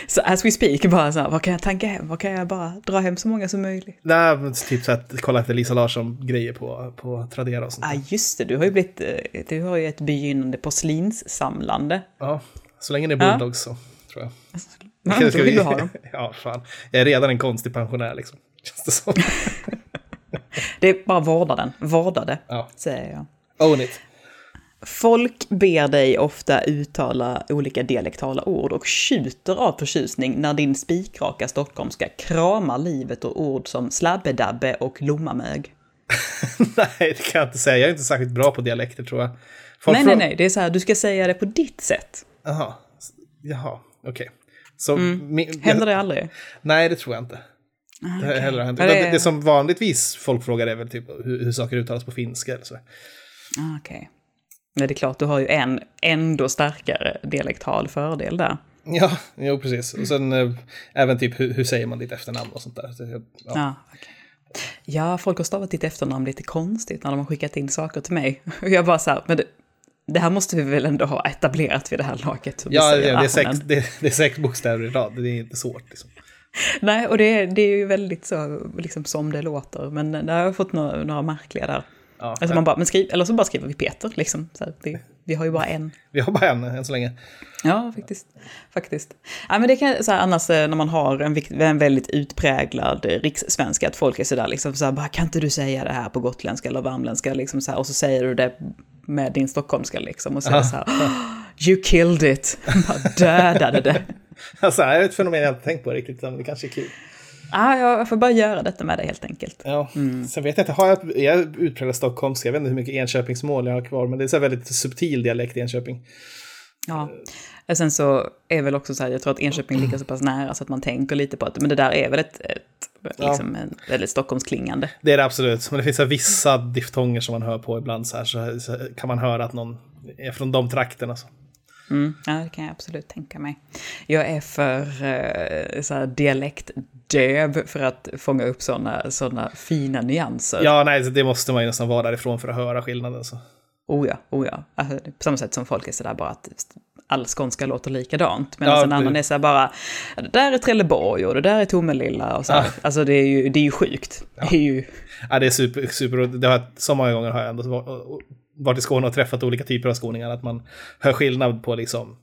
Så as we speak, bara så här, vad kan jag tanka hem? Vad kan jag bara dra hem så många som möjligt? Nej, men typ så att kolla efter Lisa Larsson-grejer på, på Tradera och sånt. Ja, ah, just det, du har ju blivit, eh, du har ju ett begynnande porslinssamlande. Ja, så länge det är Ja. bulldogs så tror jag. Ja, då vill vi- du ha dem. ja, fan. Jag är redan en konstig pensionär liksom. Känns det som. Det är bara vårda den, vårda det, Ja. säger jag. Own it. Folk ber dig ofta uttala olika dialektala ord och tjuter av förtjusning när din spikraka stockholmska kramar livet och ord som slabbedabbe och lommamög. nej, det kan jag inte säga. Jag är inte särskilt bra på dialekter tror jag. Folk Nej, nej, från- nej, det är så här, du ska säga det på ditt sätt. Jaha. Jaha, okej. Så... Mm. min- Händer det aldrig? Nej, det tror jag inte. Ah, Det, heller har hänt. Det... det- Det, som vanligtvis folk frågar är väl typ hur, hur saker uttalas på finska eller så. Ah, Okej. Men det är klart, du har ju en ändå starkare dialektal fördel där. Ja, jo precis. Och sen eh, även typ hur, hur säger man ditt efternamn och sånt där. Så, ja. Ja, okej. ja, folk har stavat ditt efternamn lite konstigt när de har skickat in saker till mig. Och jag bara så här, men det, det här måste vi väl ändå ha etablerat vid det här laget. Ja, det, det, är sex, det, det är sex bokstäver i rad, det är inte svårt. Liksom. Nej, och det, är- det är ju väldigt så, liksom som det låter. Men där har jag fått några, några märkliga där. Ja, Alltså man bara, men skriv, eller så bara skriver vi Peter, liksom. Här, vi, vi har ju bara en. Vi har bara en än så länge. Ja, faktiskt. faktiskt. Ja, men det kan, så här, annars eh, när man har en, en väldigt utpräglad rikssvenska, att folk är sådär liksom så här, bara, kan inte du säga det här på gotländska eller värmländska, liksom så här, och så säger du det med din stockholmska liksom, och det så här, "Oh, you killed it, bara dödade det. Alltså, det är ett fenomen jag inte tänkt på riktigt, men det kanske är kul. Ja, jag får bara göra detta med det helt enkelt. Ja. Sen vet jag inte, har jag, jag utpräglad stockholmska? Jag vet inte hur mycket Enköpingsmål jag har kvar, men det är så väldigt subtil dialekt i Enköping. Ja. Och sen så är väl också så här, jag tror att Enköping ligger så pass nära så att man tänker lite på att, men det där är väl ett, ett liksom en väldigt Stockholmsklingande. Det är det absolut, men det finns vissa diftonger som man hör på ibland så här, så, så kan man höra att någon är från de trakterna. Så. Mm, ja, det kan jag absolut tänka mig. Jag är för eh, så här, dialektdöv för att fånga upp sådana såna fina nyanser. Ja, nej, det måste man ju nästan vara därifrån för att höra skillnaden. Så. Oh ja, oh ja. Alltså, på samma sätt som folk är sådär bara att all skånska låter likadant. Men Ja, en annan är såhär bara, "Ja, det där är Trelleborg och det där är Tomelilla och så. Ja. Alltså det är ju, det är ju sjukt. Det är ju, Ja, det är super, super det har, så många gånger har jag ändå va- varit i Skåne och träffat olika typer av skåningar, att man hör skillnad på liksom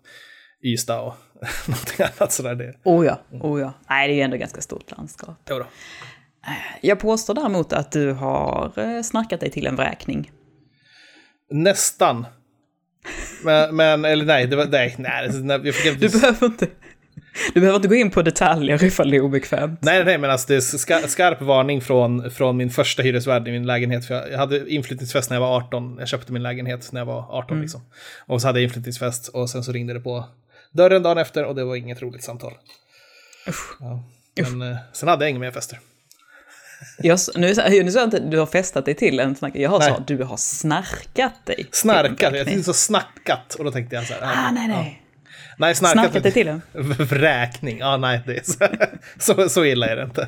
Ystad och någonting annat sådär. Det, oh ja, oh ja. Nej, det är ju ändå ganska stort landskap. jo då. Jag påstår däremot att du har eh, snackat dig till en vräkning. Nästan. Men, men, eller nej, det var, nej, nej, jag fick, Du behöver inte, du behöver inte gå in på detaljer ifall det är obekvämt. nej, nej, men alltså det är ska, skarp varning från, från min första hyresvärd i min lägenhet. För jag, jag hade inflyttningsfest när jag var 18, jag köpte min lägenhet när jag var 18 liksom. Och så hade jag inflyttningsfest och sen så ringde det på dörren dagen efter och det var inget roligt samtal. Ja. Men eh, sen hade jag inga mer fester. Jag, nu, nu sa jag inte att du har festat dig till en snack. Jag har Nej. du har snarkat dig. Snarkat, jag tänkte så snackat. Och då tänkte jag så här. Ah, nej, nej. Nej, snarkat. Snarkat dig till en? Vräkning, ja nej, det är så, så, så illa är det inte.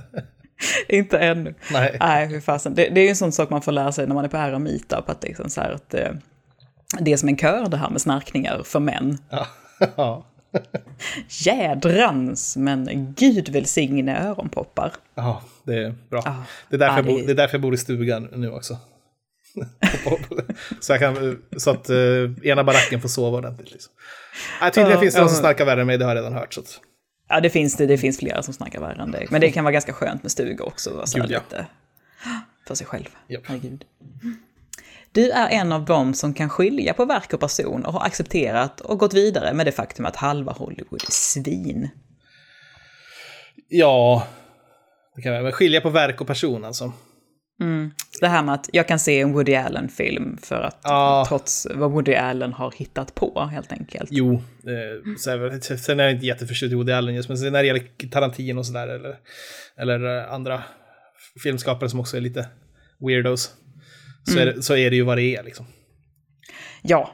Inte ännu. Nej. Nej, hur fasen. Det, det är ju en sån sak man får lära sig när man är på ära meetup, att liksom så här att eh, det är som en kör det här med snarkningar för män. Ja. ja. Jädrans, men gud välsigne öronpoppar. Ja, det är bra. Ah. Det, är därför Ah, jag bo, det- det är därför jag bor i stugan nu också. så, jag kan, så att uh, ena baracken får sova ordentligt. Liksom. Nej, tydligen Ja, finns det ja, någon som snarkar värre än mig, det har jag redan hört. Så att, Ja, det finns det. Det finns flera som snackar värre än dig. Men det kan vara ganska skönt med stugor också. vara Så Gud, ja. lite för sig själv. Japp. Herregud. Du är en av dem som kan skilja på verk och person och har accepterat och gått vidare med det faktum att halva Hollywood är svin. ja, det kan men skilja på verk och person alltså. Det här med att jag kan se en Woody Allen-film för att Ja. trots vad Woody Allen har hittat på helt enkelt. Jo, eh, så är det, sen är jag inte jätteförtjust i Woody Allen just, men sen när det gäller Tarantino och sådär, eller, eller eh, andra filmskapare som också är lite weirdos, så, är, det, så är det ju vad det är liksom. Ja,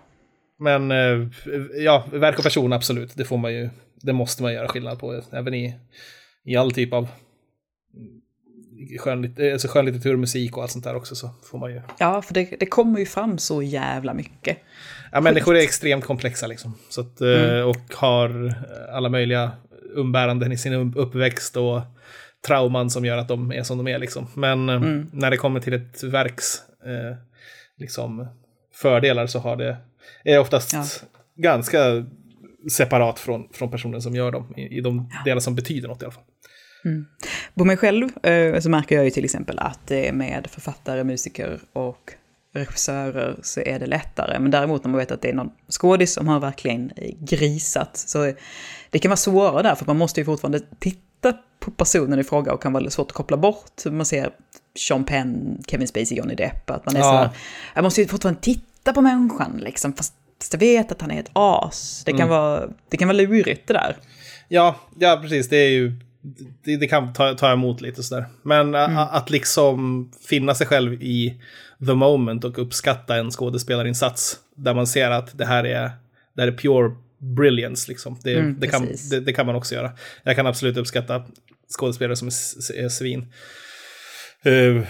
Men eh, ja, verk och person absolut, det får man ju, det måste man göra skillnad på, även i, i all typ av skönlit, alltså skönlitteratur, musik och allt sånt där också, så får man ju... ja för det, det kommer ju fram så jävla mycket. Ja, människor är extremt komplexa liksom. Så att, eh, Och har alla möjliga umbäranden i sin uppväxt och trauman som gör att de är som de är. Liksom. Men eh, när det kommer till ett verks eh, liksom, fördelar så har det, är oftast Ja. ganska separat från, från personen som gör dem, i, i de delar som betyder något i alla fall. På mig själv eh, så märker jag ju till exempel att det med författare, musiker och regissörer så är det lättare. Men däremot när man vet att det är någon skådis som har verkligen eh, grisat så det kan vara svårare där för man måste ju fortfarande titta på personen i fråga och kan vara svårt att koppla bort. Man ser Sean Penn, Kevin Spacey, Johnny Depp, att man är Ja. så här, jag måste ju fortfarande titta på människan liksom, fast jag vet att han är ett as. Det kan, Mm. vara, det kan vara lurigt det där. Ja, ja precis. Det är ju... Det, det kan ta, ta emot lite sådär. Men Mm. a- att liksom finna sig själv i the moment och uppskatta en skådespelarinsats där man ser att det här är, det här är pure brilliance. Liksom. Det, Mm, det, kan, det, det kan man också göra. Jag kan absolut uppskatta skådespelare som är, är svin. Eh,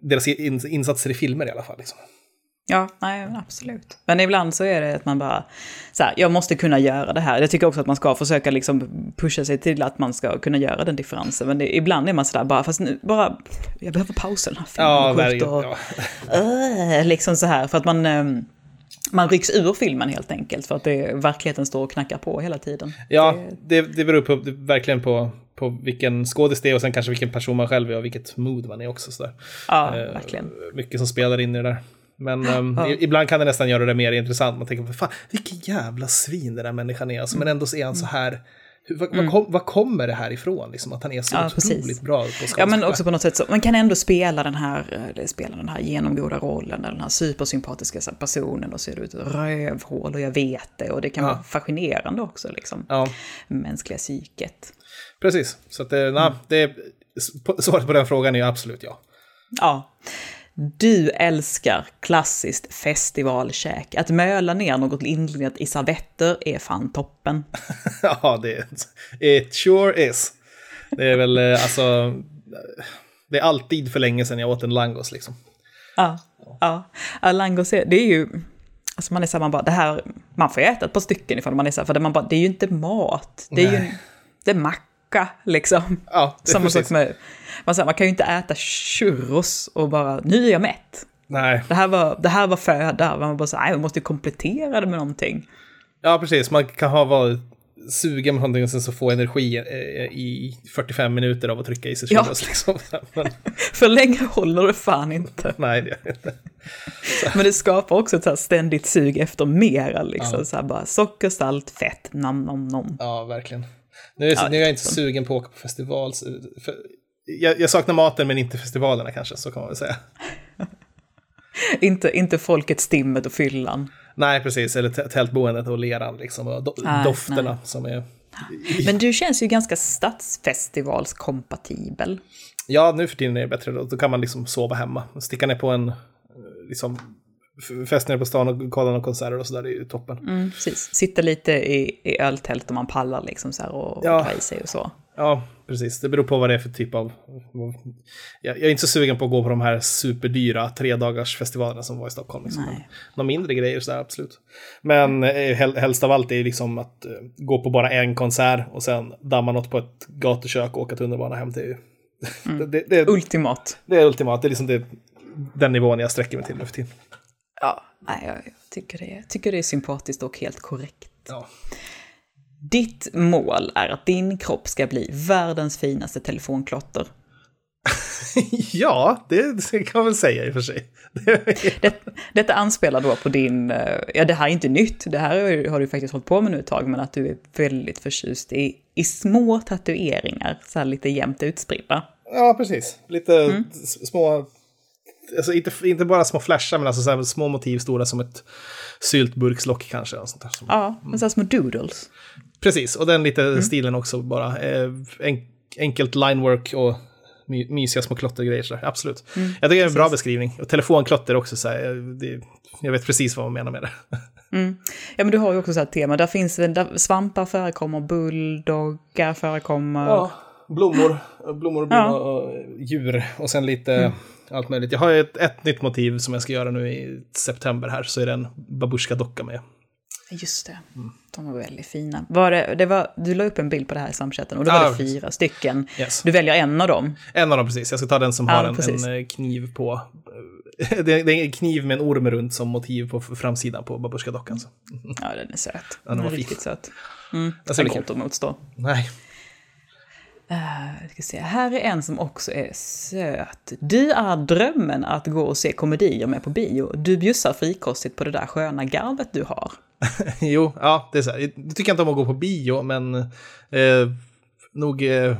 deras in, insatser i filmer i alla fall. Liksom. Ja, nej, absolut. Men ibland så är det att man bara, så här, jag måste kunna göra det här. Jag tycker också att man ska försöka liksom pusha sig till att man ska kunna göra den differensen. Men det, ibland är man sådär bara, fast nu, bara, jag behöver pausa den här filmen. Ja, verkligen. och, Ja. äh, liksom så här, för att man, ehm, man rycks ur filmen helt enkelt. För att det, verkligheten står och knackar på hela tiden. Ja, det, det beror på, det, verkligen på, på vilken skådis det är och sen kanske vilken person man själv är och vilket mood man är också. Sådär. Ja, Eh, verkligen. Mycket som spelar in i det där. Men ehm, Ja. i- ibland kan det nästan göra det mer intressant. Man tänker, fan, vilken jävla svin den där människan är. Alltså, men ändå så är han så här, hur, vad, vad, kom, vad kommer det här ifrån? Liksom, att han är så Mm. Ja, otroligt precis. bra på skådespel. Ja, men också på något sätt så, man kan ändå spela den här, eller spela den här genomgoda rollen, den här supersympatiska så här personen och ser ut ett rövhål och jag vet det och det kan Ja. vara fascinerande också liksom. Ja, Mänskliga psyket. precis. Så att, det, na, det, är- på- svaret på den frågan är absolut ja. Ja. Du älskar klassiskt festivalkäk. Att möla ner något lindrigt i servetter är fan toppen. ja, det it sure is. Det är väl eh, alltså, det är alltid för länge sedan jag åt en langos liksom. Ja, ja. ja langos är, det är ju... Alltså man är så här, man bara, det här, man får ju äta ett par stycken ifall man är så här, för det, man bara, det är ju inte mat. Det är ju Nej. det är macka liksom. Ja, Samma precis. sak med, man, säger, man kan ju inte äta churros och bara, nu är jag mätt. Nej, Det här var, det här var föda, man bara så här, nej, man måste komplettera det med någonting. ja precis. Man kan ha varit sugen på någonting och sen så få energi eh, i 45 minuter av att trycka i sig Ja. churros. Liksom. Men, För länge håller det fan inte. nej, det gör det inte. Men det skapar också ett här ständigt sug efter mera, liksom. Ja. Så här bara socker, salt, fett, nam, nam, nam. Ja, verkligen. Nu är, Ja, nu är jag inte sugen på att åka på festival. så- För, jag, jag saknar maten men inte festivalerna kanske, så kan man väl säga. Inte, inte folket, stimmet och fyllan. Nej, precis. Eller tältboendet och leran liksom. Och do- Nej, dofterna nej. som är... Men du känns ju ganska stadsfestivalskompatibel. Ja, nu för tiden är det bättre. Då, då kan man liksom sova hemma. Sticka ner på en eh, liksom, fest nere på stan och kolla några konserter och sådär. Det är ju toppen. Mm, precis. Sitta lite i, i öltält om man pallar liksom så här och Ja. dra i sig och så. Ja, precis. Det beror på vad det är för typ av... Jag, jag är inte så sugen på att gå på de här superdyra tre dagars festivalerna som var i Stockholm. Liksom. Nej. Några mindre grejer sådär, absolut. Men eh, hel, helst av allt är liksom att eh, gå på bara en konsert och sen damma något på ett gatukök och åka tunnelbana hem till. det, det, det, Ultimat. det är ultimat. Det är liksom det, den nivån jag sträcker mig till nu för tiden. Ja, nej, jag jag tycker det, är- tycker det är sympatiskt och helt korrekt. Ja. Ditt mål är att din kropp ska bli världens finaste telefonklotter. ja, det, det kan man väl säga i och för sig. Det- Det, detta anspelar då på din, eh, ja det här är inte nytt, det här har du faktiskt hållit på med nu ett tag, men att du är väldigt förtjust i, i små tatueringar, så här lite jämnt utspridda. Ja, precis. Lite s- små... Alltså inte, inte bara små flashar, men alltså så här små motiv stora som ett syltburkslock kanske. Och sånt där. Ja, men så små doodles. Precis, och den lite stilen också bara. Eh, en, enkelt linework och my, mysiga små klottergrejer. Så där. Absolut. jag tycker det är en bra beskrivning. Och telefonklotter också, så här, eh, det, jag vet precis vad man menar med det. Ja, men du har ju också så här tema, där finns där svampar förekommer, bulldoggar förekommer. Ja, blommor, blommor, blommor Ja. och djur och sen lite allt möjligt. Jag har ett, ett nytt motiv som jag ska göra nu i september här, så är det en babusjka-docka med. Just det, Mm. de var väldigt fina. Var det, det var, du la upp en bild på det här i samchatten och då var det precis. fyra stycken. Yes. Du väljer en av dem. En av dem precis, jag ska ta den som Ja, har en, en eh, kniv på. Det är, det är en kniv med en orm runt som motiv på framsidan på babusjka-dockan. Ja, den är söt. den Den är fin. riktigt söt. Mm. Den är svårt att motstå. Nej. Uh, ska se. Här är en som också är söt. Du är drömmen att gå och se komedier med på bio. Du bjussar frikostigt på det där sköna garvet du har. Jo, ja, det är så här. Jag tycker inte om att gå på bio, men eh, nog eh,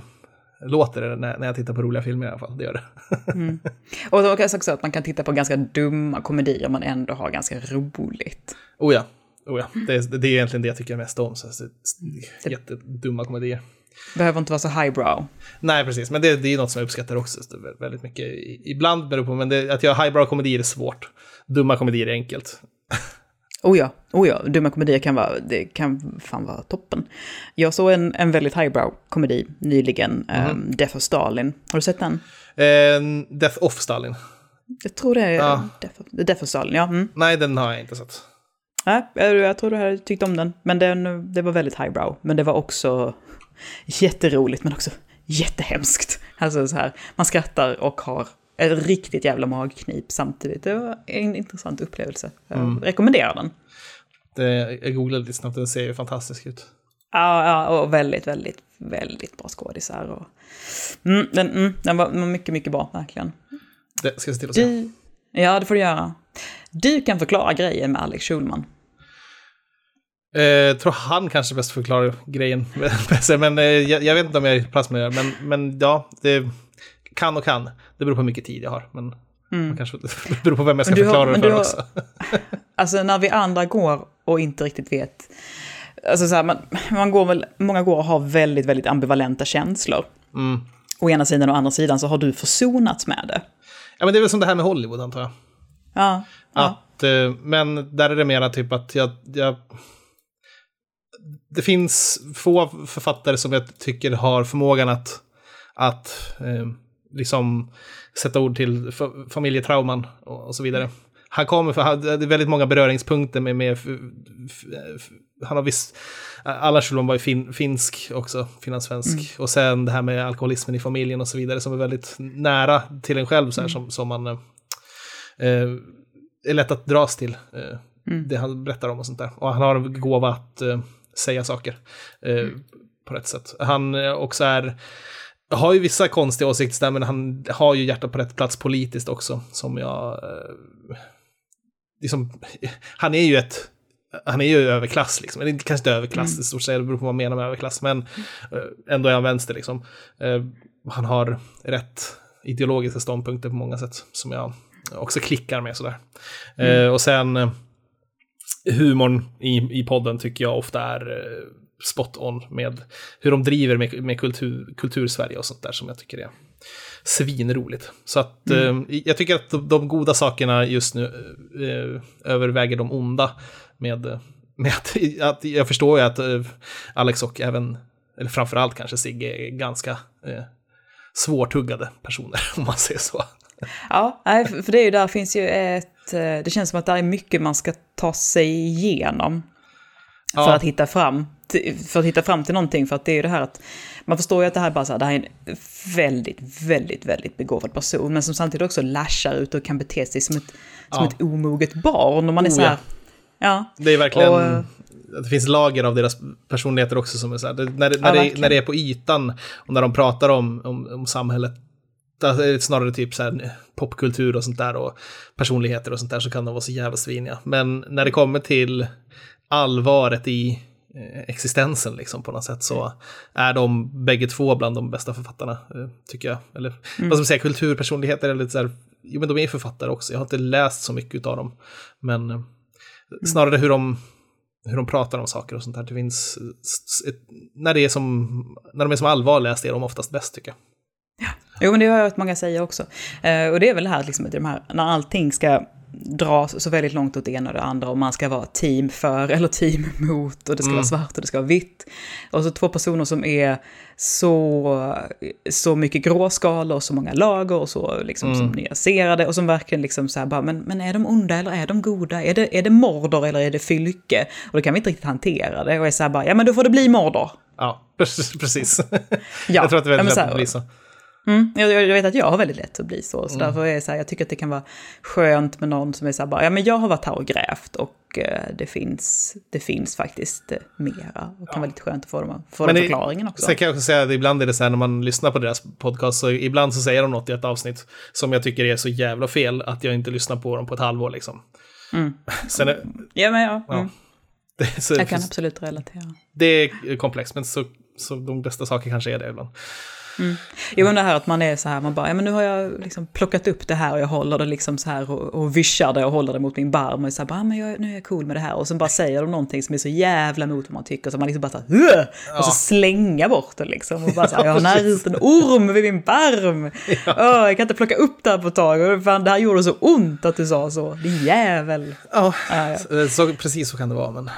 låter det när, när jag tittar på roliga filmer i alla fall. Det gör det. Och det är också att man kan titta på ganska dumma komedier men ändå ha ganska roligt. oh ja. oh ja. Det, det är egentligen det jag tycker mest om. Så det är jättedumma komedier. Behöver inte vara så highbrow. Nej, precis. Men det, det är något som jag uppskattar också väldigt mycket. Ibland beror på, men det, att göra highbrow komedier är svårt. Dumma komedier är enkelt. Oh ja, oh ja, dumma komedier kan vara, det kan fan vara toppen. Jag såg en, en väldigt highbrow komedi nyligen, mm. um, Death of Stalin. Har du sett den? Uh, Death of Stalin. Jag tror det är ja. Death, of, Death of Stalin, ja. Mm. Nej, den har jag inte sett. Nej, jag, jag tror du hade tyckt om den. Men den, det var väldigt highbrow. Men det var också jätteroligt, men också jättehemskt. Alltså så här, man skrattar och har ett riktigt jävla magknip samtidigt. Det var en intressant upplevelse. Jag mm. rekommenderar den. Det, jag googlade lite snabbt, den ser ju fantastisk ut. Ja, ja och väldigt, väldigt, väldigt bra skådisar. Och... Mm, den, mm, den var mycket, mycket bra, verkligen. Det ska jag se till att se. Ja, det får du göra. Du kan förklara grejen med Alex Schulman. Jag eh, tror han kanske bäst förklarar grejen. men eh, jag, jag, vet inte om jag är plats med det. Men, men ja, det kan och kan. Det beror på hur mycket tid jag har. Men mm. kanske, det beror på vem jag ska förklara har, det för har, också. alltså när vi andra går och inte riktigt vet. Alltså så här, man, man går väl, många går och har väldigt, väldigt ambivalenta känslor. Mm. Å ena sidan och å andra sidan så har du försonats med det. Ja, men det är väl som det här med Hollywood antar jag. Ja. Att, ja. Eh, men där är det mera typ att jag, jag det finns få författare som jag tycker har förmågan att, att eh, liksom sätta ord till familjetrauman och, och så vidare. Han kommer för, det är väldigt många beröringspunkter med, med han har visst, alla Schulman var ju fin, finsk också, finlandssvensk. Mm. Och sen det här med alkoholismen i familjen och så vidare som är väldigt nära till en själv så här, mm. som, som man eh, är lätt att dras till. Eh, mm. Det han berättar om och sånt där. Och han har en gåva att eh, säga saker eh, mm. på rätt sätt. Han eh, också är, har ju vissa konstiga åsikter men han har ju hjärtat på rätt plats politiskt också, som jag... Eh, liksom, han är ju ett han är ju överklass, liksom. eller kanske inte överklass mm. stort sett, det beror på vad man menar med överklass, men ändå är han vänster. Liksom. Han har rätt ideologiska ståndpunkter på många sätt, som jag också klickar med sådär. Mm. Och sen humorn i, i podden tycker jag ofta är eh, spot on med hur de driver med, med kultur, kultur-Sverige och sånt där som jag tycker är svinroligt. Så att mm. eh, jag tycker att de, de, goda sakerna just nu eh, överväger de onda med, med att, att jag förstår ju att eh, Alex och även, eller framförallt kanske Sigge är ganska eh, svårtuggade personer om man säger så. Ja, för det är ju där finns ju ett, eh, det känns som att det är mycket man ska ta sig igenom. För ja. att hitta fram, för att hitta fram till någonting, för att det är ju det här att man förstår ju att det här bara så här, det här är en väldigt, väldigt, väldigt begåvad person, men som samtidigt också lashar ut och kan bete sig som ett, ja. som ett omoget barn. Och man är oh, så här, ja. Det är verkligen, och, det finns lager av deras personligheter också som är så här, det, när, när, ja, det, när det är på ytan och när de pratar om, om, om samhället snarare typ så här popkultur och sånt där och personligheter och sånt där så kan de vara så jävla sviniga. Men när det kommer till allvaret i eh, existensen liksom på något sätt så är de bägge två bland de bästa författarna, eh, tycker jag. Eller mm. vad ska man säga, kulturpersonligheter eller så här, jo men de är författare också, jag har inte läst så mycket av dem. Men eh, mm. snarare hur de, hur de pratar om saker och sånt där. Det finns, ett, när, det är som, när de är som allvarligast är de oftast bäst tycker jag. Jo, men det har jag hört många säga också. Eh, och det är väl det här, liksom, de här, när allting ska dras så väldigt långt åt det ena och det andra och man ska vara team för eller team mot och det ska mm. vara svart och det ska vara vitt. Och så två personer som är så, så mycket gråskalor och så många lager och så liksom mm. som nyanserade och som verkligen liksom så här bara, men, men är de onda eller är de goda? Är det, är det Mordor eller är det Fylke? Och då kan vi inte riktigt hantera det och är så här bara, ja men då får det bli Mordor. Ja, precis. ja. Jag tror att det är väldigt lätt att bli så. Mm, jag, jag, vet att jag har väldigt lätt att bli så. Så mm. därför är så här, jag tycker att det kan vara skönt med någon som är så här bara, ja men jag har varit här och grävt och eh, det, finns, det finns faktiskt eh, mera. Det kan vara lite skönt att få, dem, få den förklaringen också. Sen kan jag också säga att ibland är det så här när man lyssnar på deras podcast, så ibland så säger de något i ett avsnitt som jag tycker är så jävla fel att jag inte lyssnar på dem på ett halvår liksom. Mm. Sen är, ja, men ja. ja. Mm. Det, så, jag kan absolut relatera. Det är komplext, men så, så de bästa saker kanske är det ibland. Mm. Jo, men det här att man är så här, man bara, ja men nu har jag liksom plockat upp det här och jag håller det liksom så här och, och vischar det och håller det mot min barm och så här, bara, men jag, nu är jag cool med det här. Och så bara säger de någonting som är så jävla mot vad man tycker, så man liksom bara så här, ja. och så slänga bort det liksom. Och bara så här, jag har närt en orm vid min barm. Ja. Oh, jag kan inte plocka upp det här på ett tag. Fan, det här gjorde så ont att du sa så, din jävel. Ja, ja, ja. Så, precis så kan det vara. Men...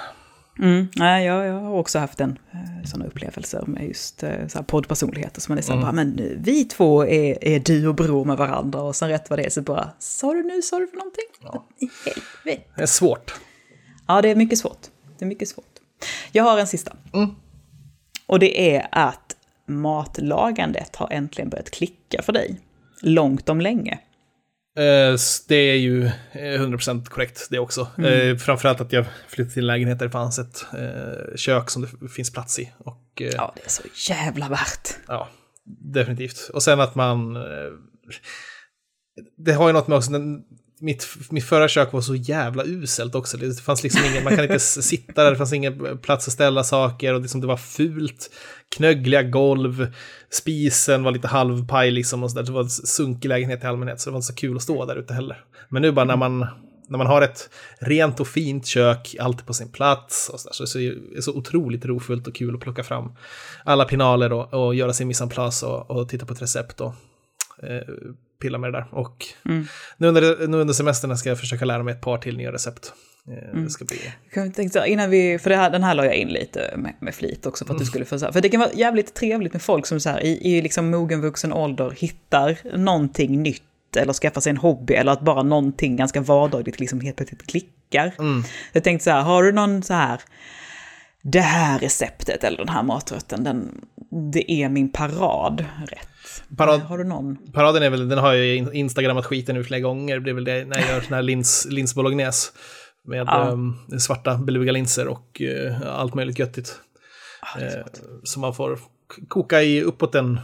Mm, nej, jag, jag har också haft en eh, sådana upplevelser med just eh, så här poddpersonligheter. Så man är så här, mm. bara, men vi två är, är du och bror med varandra. Och sen rätt vad det är så bara, sa du nu, sa du för någonting? Ja. Helvete. Det är svårt. Ja, det är mycket svårt. Det är mycket svårt. Jag har en sista. Mm. Och det är att matlagandet har äntligen börjat klicka för dig. Långt om länge. Eh, det är ju 100% korrekt det också. Mm. Eh, framförallt att jag flyttade till en lägenhet där det fanns ett eh, kök som det finns plats i. Och, ja, det är så jävla värt. Ja, definitivt. Och sen att man... Det har ju något med också, mitt, mitt förra kök var så jävla uselt också. Det fanns liksom ingen, man kan inte sitta där, det fanns ingen plats att ställa saker och liksom det var fult. Knöggliga golv, spisen var lite halvpaj liksom och så där. Det var en sunkig lägenhet i allmänhet så det var inte så kul att stå där ute heller. Men nu bara när man, när man har ett rent och fint kök, alltid på sin plats och så, där, så, så är det så otroligt rofullt och kul att plocka fram alla pinaler och, och göra sin mise en place och, och titta på ett recept och eh, pilla med det där. Och mm. nu, under, nu under semestern ska jag försöka lära mig ett par till nya recept. Eh, mm. Det ska bli... Jag tänkte, innan vi, för det här, den här la jag in lite med, med flit också för att mm. du skulle få så här, för det kan vara jävligt trevligt med folk som så här, i, i liksom mogen vuxen ålder hittar någonting nytt eller skaffar sig en hobby eller att bara någonting ganska vardagligt liksom helt plötsligt klickar. Mm. Jag tänkte så här, har du någon så här, det här receptet eller den här maträtten, den, det är min parad rätt. Parad, har du någon? Paraden är väl, den har jag instagrammat skiten ur flera gånger. Det är väl det när jag gör sån här lins, lins bolognese. Med ja. um, svarta beluga linser och uh, allt möjligt göttigt. Ah, uh, så man får koka i uppåt en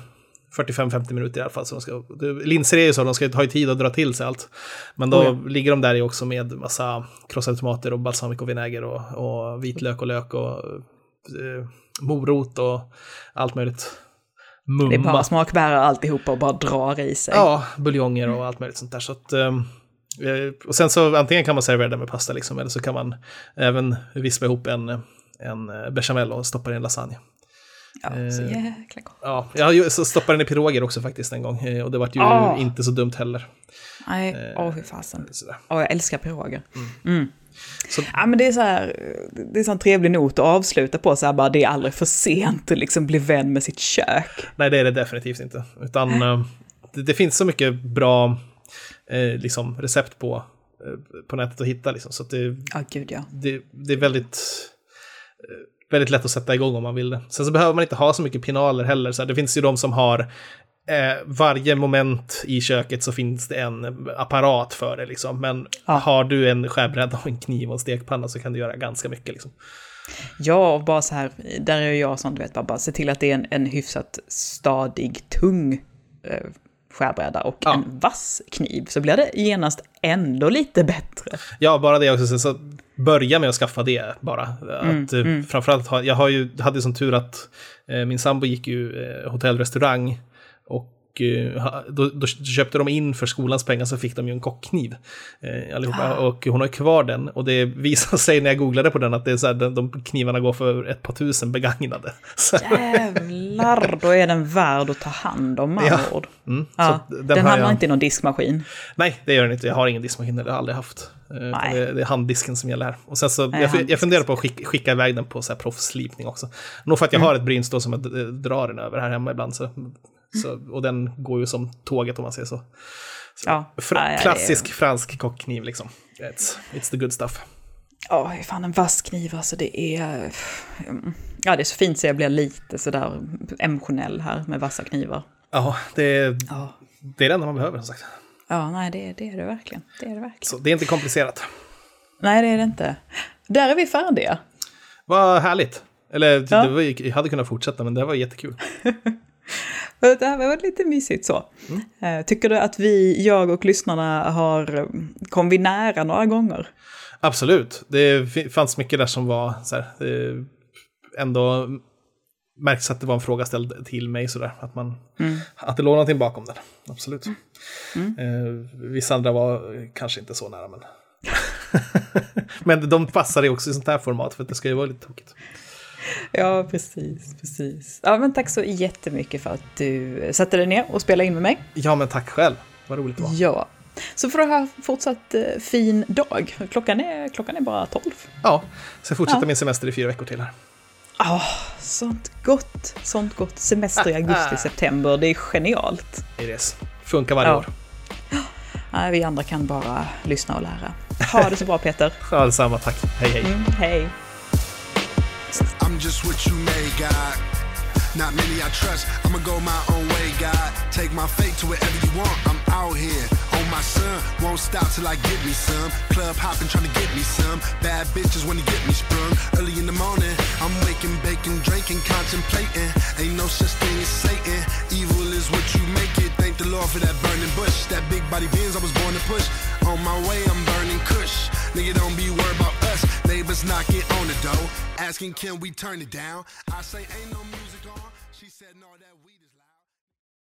45-50 minuter i alla fall. Så de ska, linser är ju så, de ska ha tid att dra till sig allt. Men då ja. ligger de där i också med massa krossade tomater och balsamicovinäger och, och vitlök och lök och eh, morot och allt möjligt. Mumma. Det är bara smakbärare alltihopa och bara drar i sig. Ja, buljonger och allt möjligt sånt där. Så att, um, och sen så antingen kan man servera det med pasta liksom, eller så kan man även vispa ihop en, en eh, bechamel och stoppa i en lasagne. Ja, så jäkla gott. Ja, jag stoppade den i piroger också faktiskt en gång och det var ju oh. inte så dumt heller. Nej, åh oh, fy fasen. Åh, jag älskar piroger. Mm. Mm. Så... Ja, men det är så här, det är en trevlig not att avsluta på, så här bara, det är aldrig för sent att liksom bli vän med sitt kök. Nej, det är det definitivt inte. Utan det, det, finns så mycket bra eh, liksom, recept på, eh, på nätet att hitta. Liksom, så det, ah, gud, ja. det, det är väldigt eh, väldigt lätt att sätta igång om man vill det. Sen så behöver man inte ha så mycket pinaler heller. Så det finns ju de som har eh, varje moment i köket så finns det en apparat för det. Liksom. Men ja. har du en skärbräda och en kniv och en stekpanna så kan du göra ganska mycket. Liksom. Ja, och bara så här, där är jag sån, du vet, bara, bara se till att det är en, en hyfsat stadig, tung eh, skärbräda och ja. en vass kniv så blir det genast ändå lite bättre. Ja, bara det också. Så börja med att skaffa det bara. Mm, att, mm. Framförallt, jag har ju, hade som tur att eh, min sambo gick ju eh, hotellrestaurang och Eh, då, då, köpte de in för skolans pengar så fick de ju en kockkniv. Eh, allihopa. Ah. Och hon har kvar den. Och det visade sig när jag googlade på den att det är så här, de, knivarna går för ett par tusen begagnade. Jävlar, då är den värd att ta hand om med ja. ord. Mm, ja. Den, den hamnar jag... inte i någon diskmaskin. Nej, det gör den inte. Jag har ingen diskmaskin, det har jag aldrig haft. Eh, det, det, är handdisken som gäller här. Och sen så, Nej, jag, jag funderar på att skicka, skicka iväg den på så här proffsslipning också. Nog för att jag mm. har ett brynstå som jag drar den över här hemma ibland. Så så, och den går ju som tåget om man säger så. så ja, fra, klassisk är... fransk kockkniv liksom. It's, it's the good stuff. Ja, oh, fan en vass kniv alltså det är... Ja, det är så fint så jag blir lite sådär emotionell här med vassa knivar. Ja, det är, ja. det är det enda man behöver som sagt. Ja, nej det, det är det verkligen. Det är det verkligen. Så det är inte komplicerat. Nej, det är det inte. Där är vi färdiga. Vad härligt. Eller ja. det var, jag hade kunnat fortsätta, men det var jättekul. Det här var lite mysigt så. Mm. Eh, tycker du att vi, jag och lyssnarna, har, kom vi nära några gånger? Absolut. Det fanns mycket där som var så här, ändå märks att det var en fråga ställd till mig sådär. Att, man, mm. att det låg någonting bakom den. Absolut. Mm. Eh, vissa andra var kanske inte så nära men... men de passar ju också i sånt här format för att det ska ju vara lite tokigt. Ja, precis, precis. Ja, men tack så jättemycket för att du satte dig ner och spelade in med mig. Ja, men tack själv. Vad roligt det var. Ja. Så får du ha fortsatt eh, fin dag. Klockan är, klockan är bara tolv. Ja, så jag fortsätter ja. min semester i fyra veckor till här. Ja, oh, sånt gott, sånt gott. Semester i augusti, september, det är genialt. Det är det. Funkar varje ja. år. Nej, vi andra kan bara lyssna och lära. Ha det så bra Peter. ja, detsamma. Tack. Hej, hej. Mm, hej. I'm just what you made, God. Not many I trust. I'ma go my own way, God. Take my fate to wherever you want. I'm out here on my son. Won't stop till I get me some. Club hopping, trying to get me some. Bad bitches you get me sprung. Early in the morning, I'm waking, baking, drinking, contemplating. Ain't no such thing as Satan. Evil Lord for that burning bush. That big body beans I was born to push. On my way, I'm burning kush. Nigga, don't be worried about us. Neighbors knocking on the door. Asking, can we turn it down? I say, ain't no music on. She said, no, that.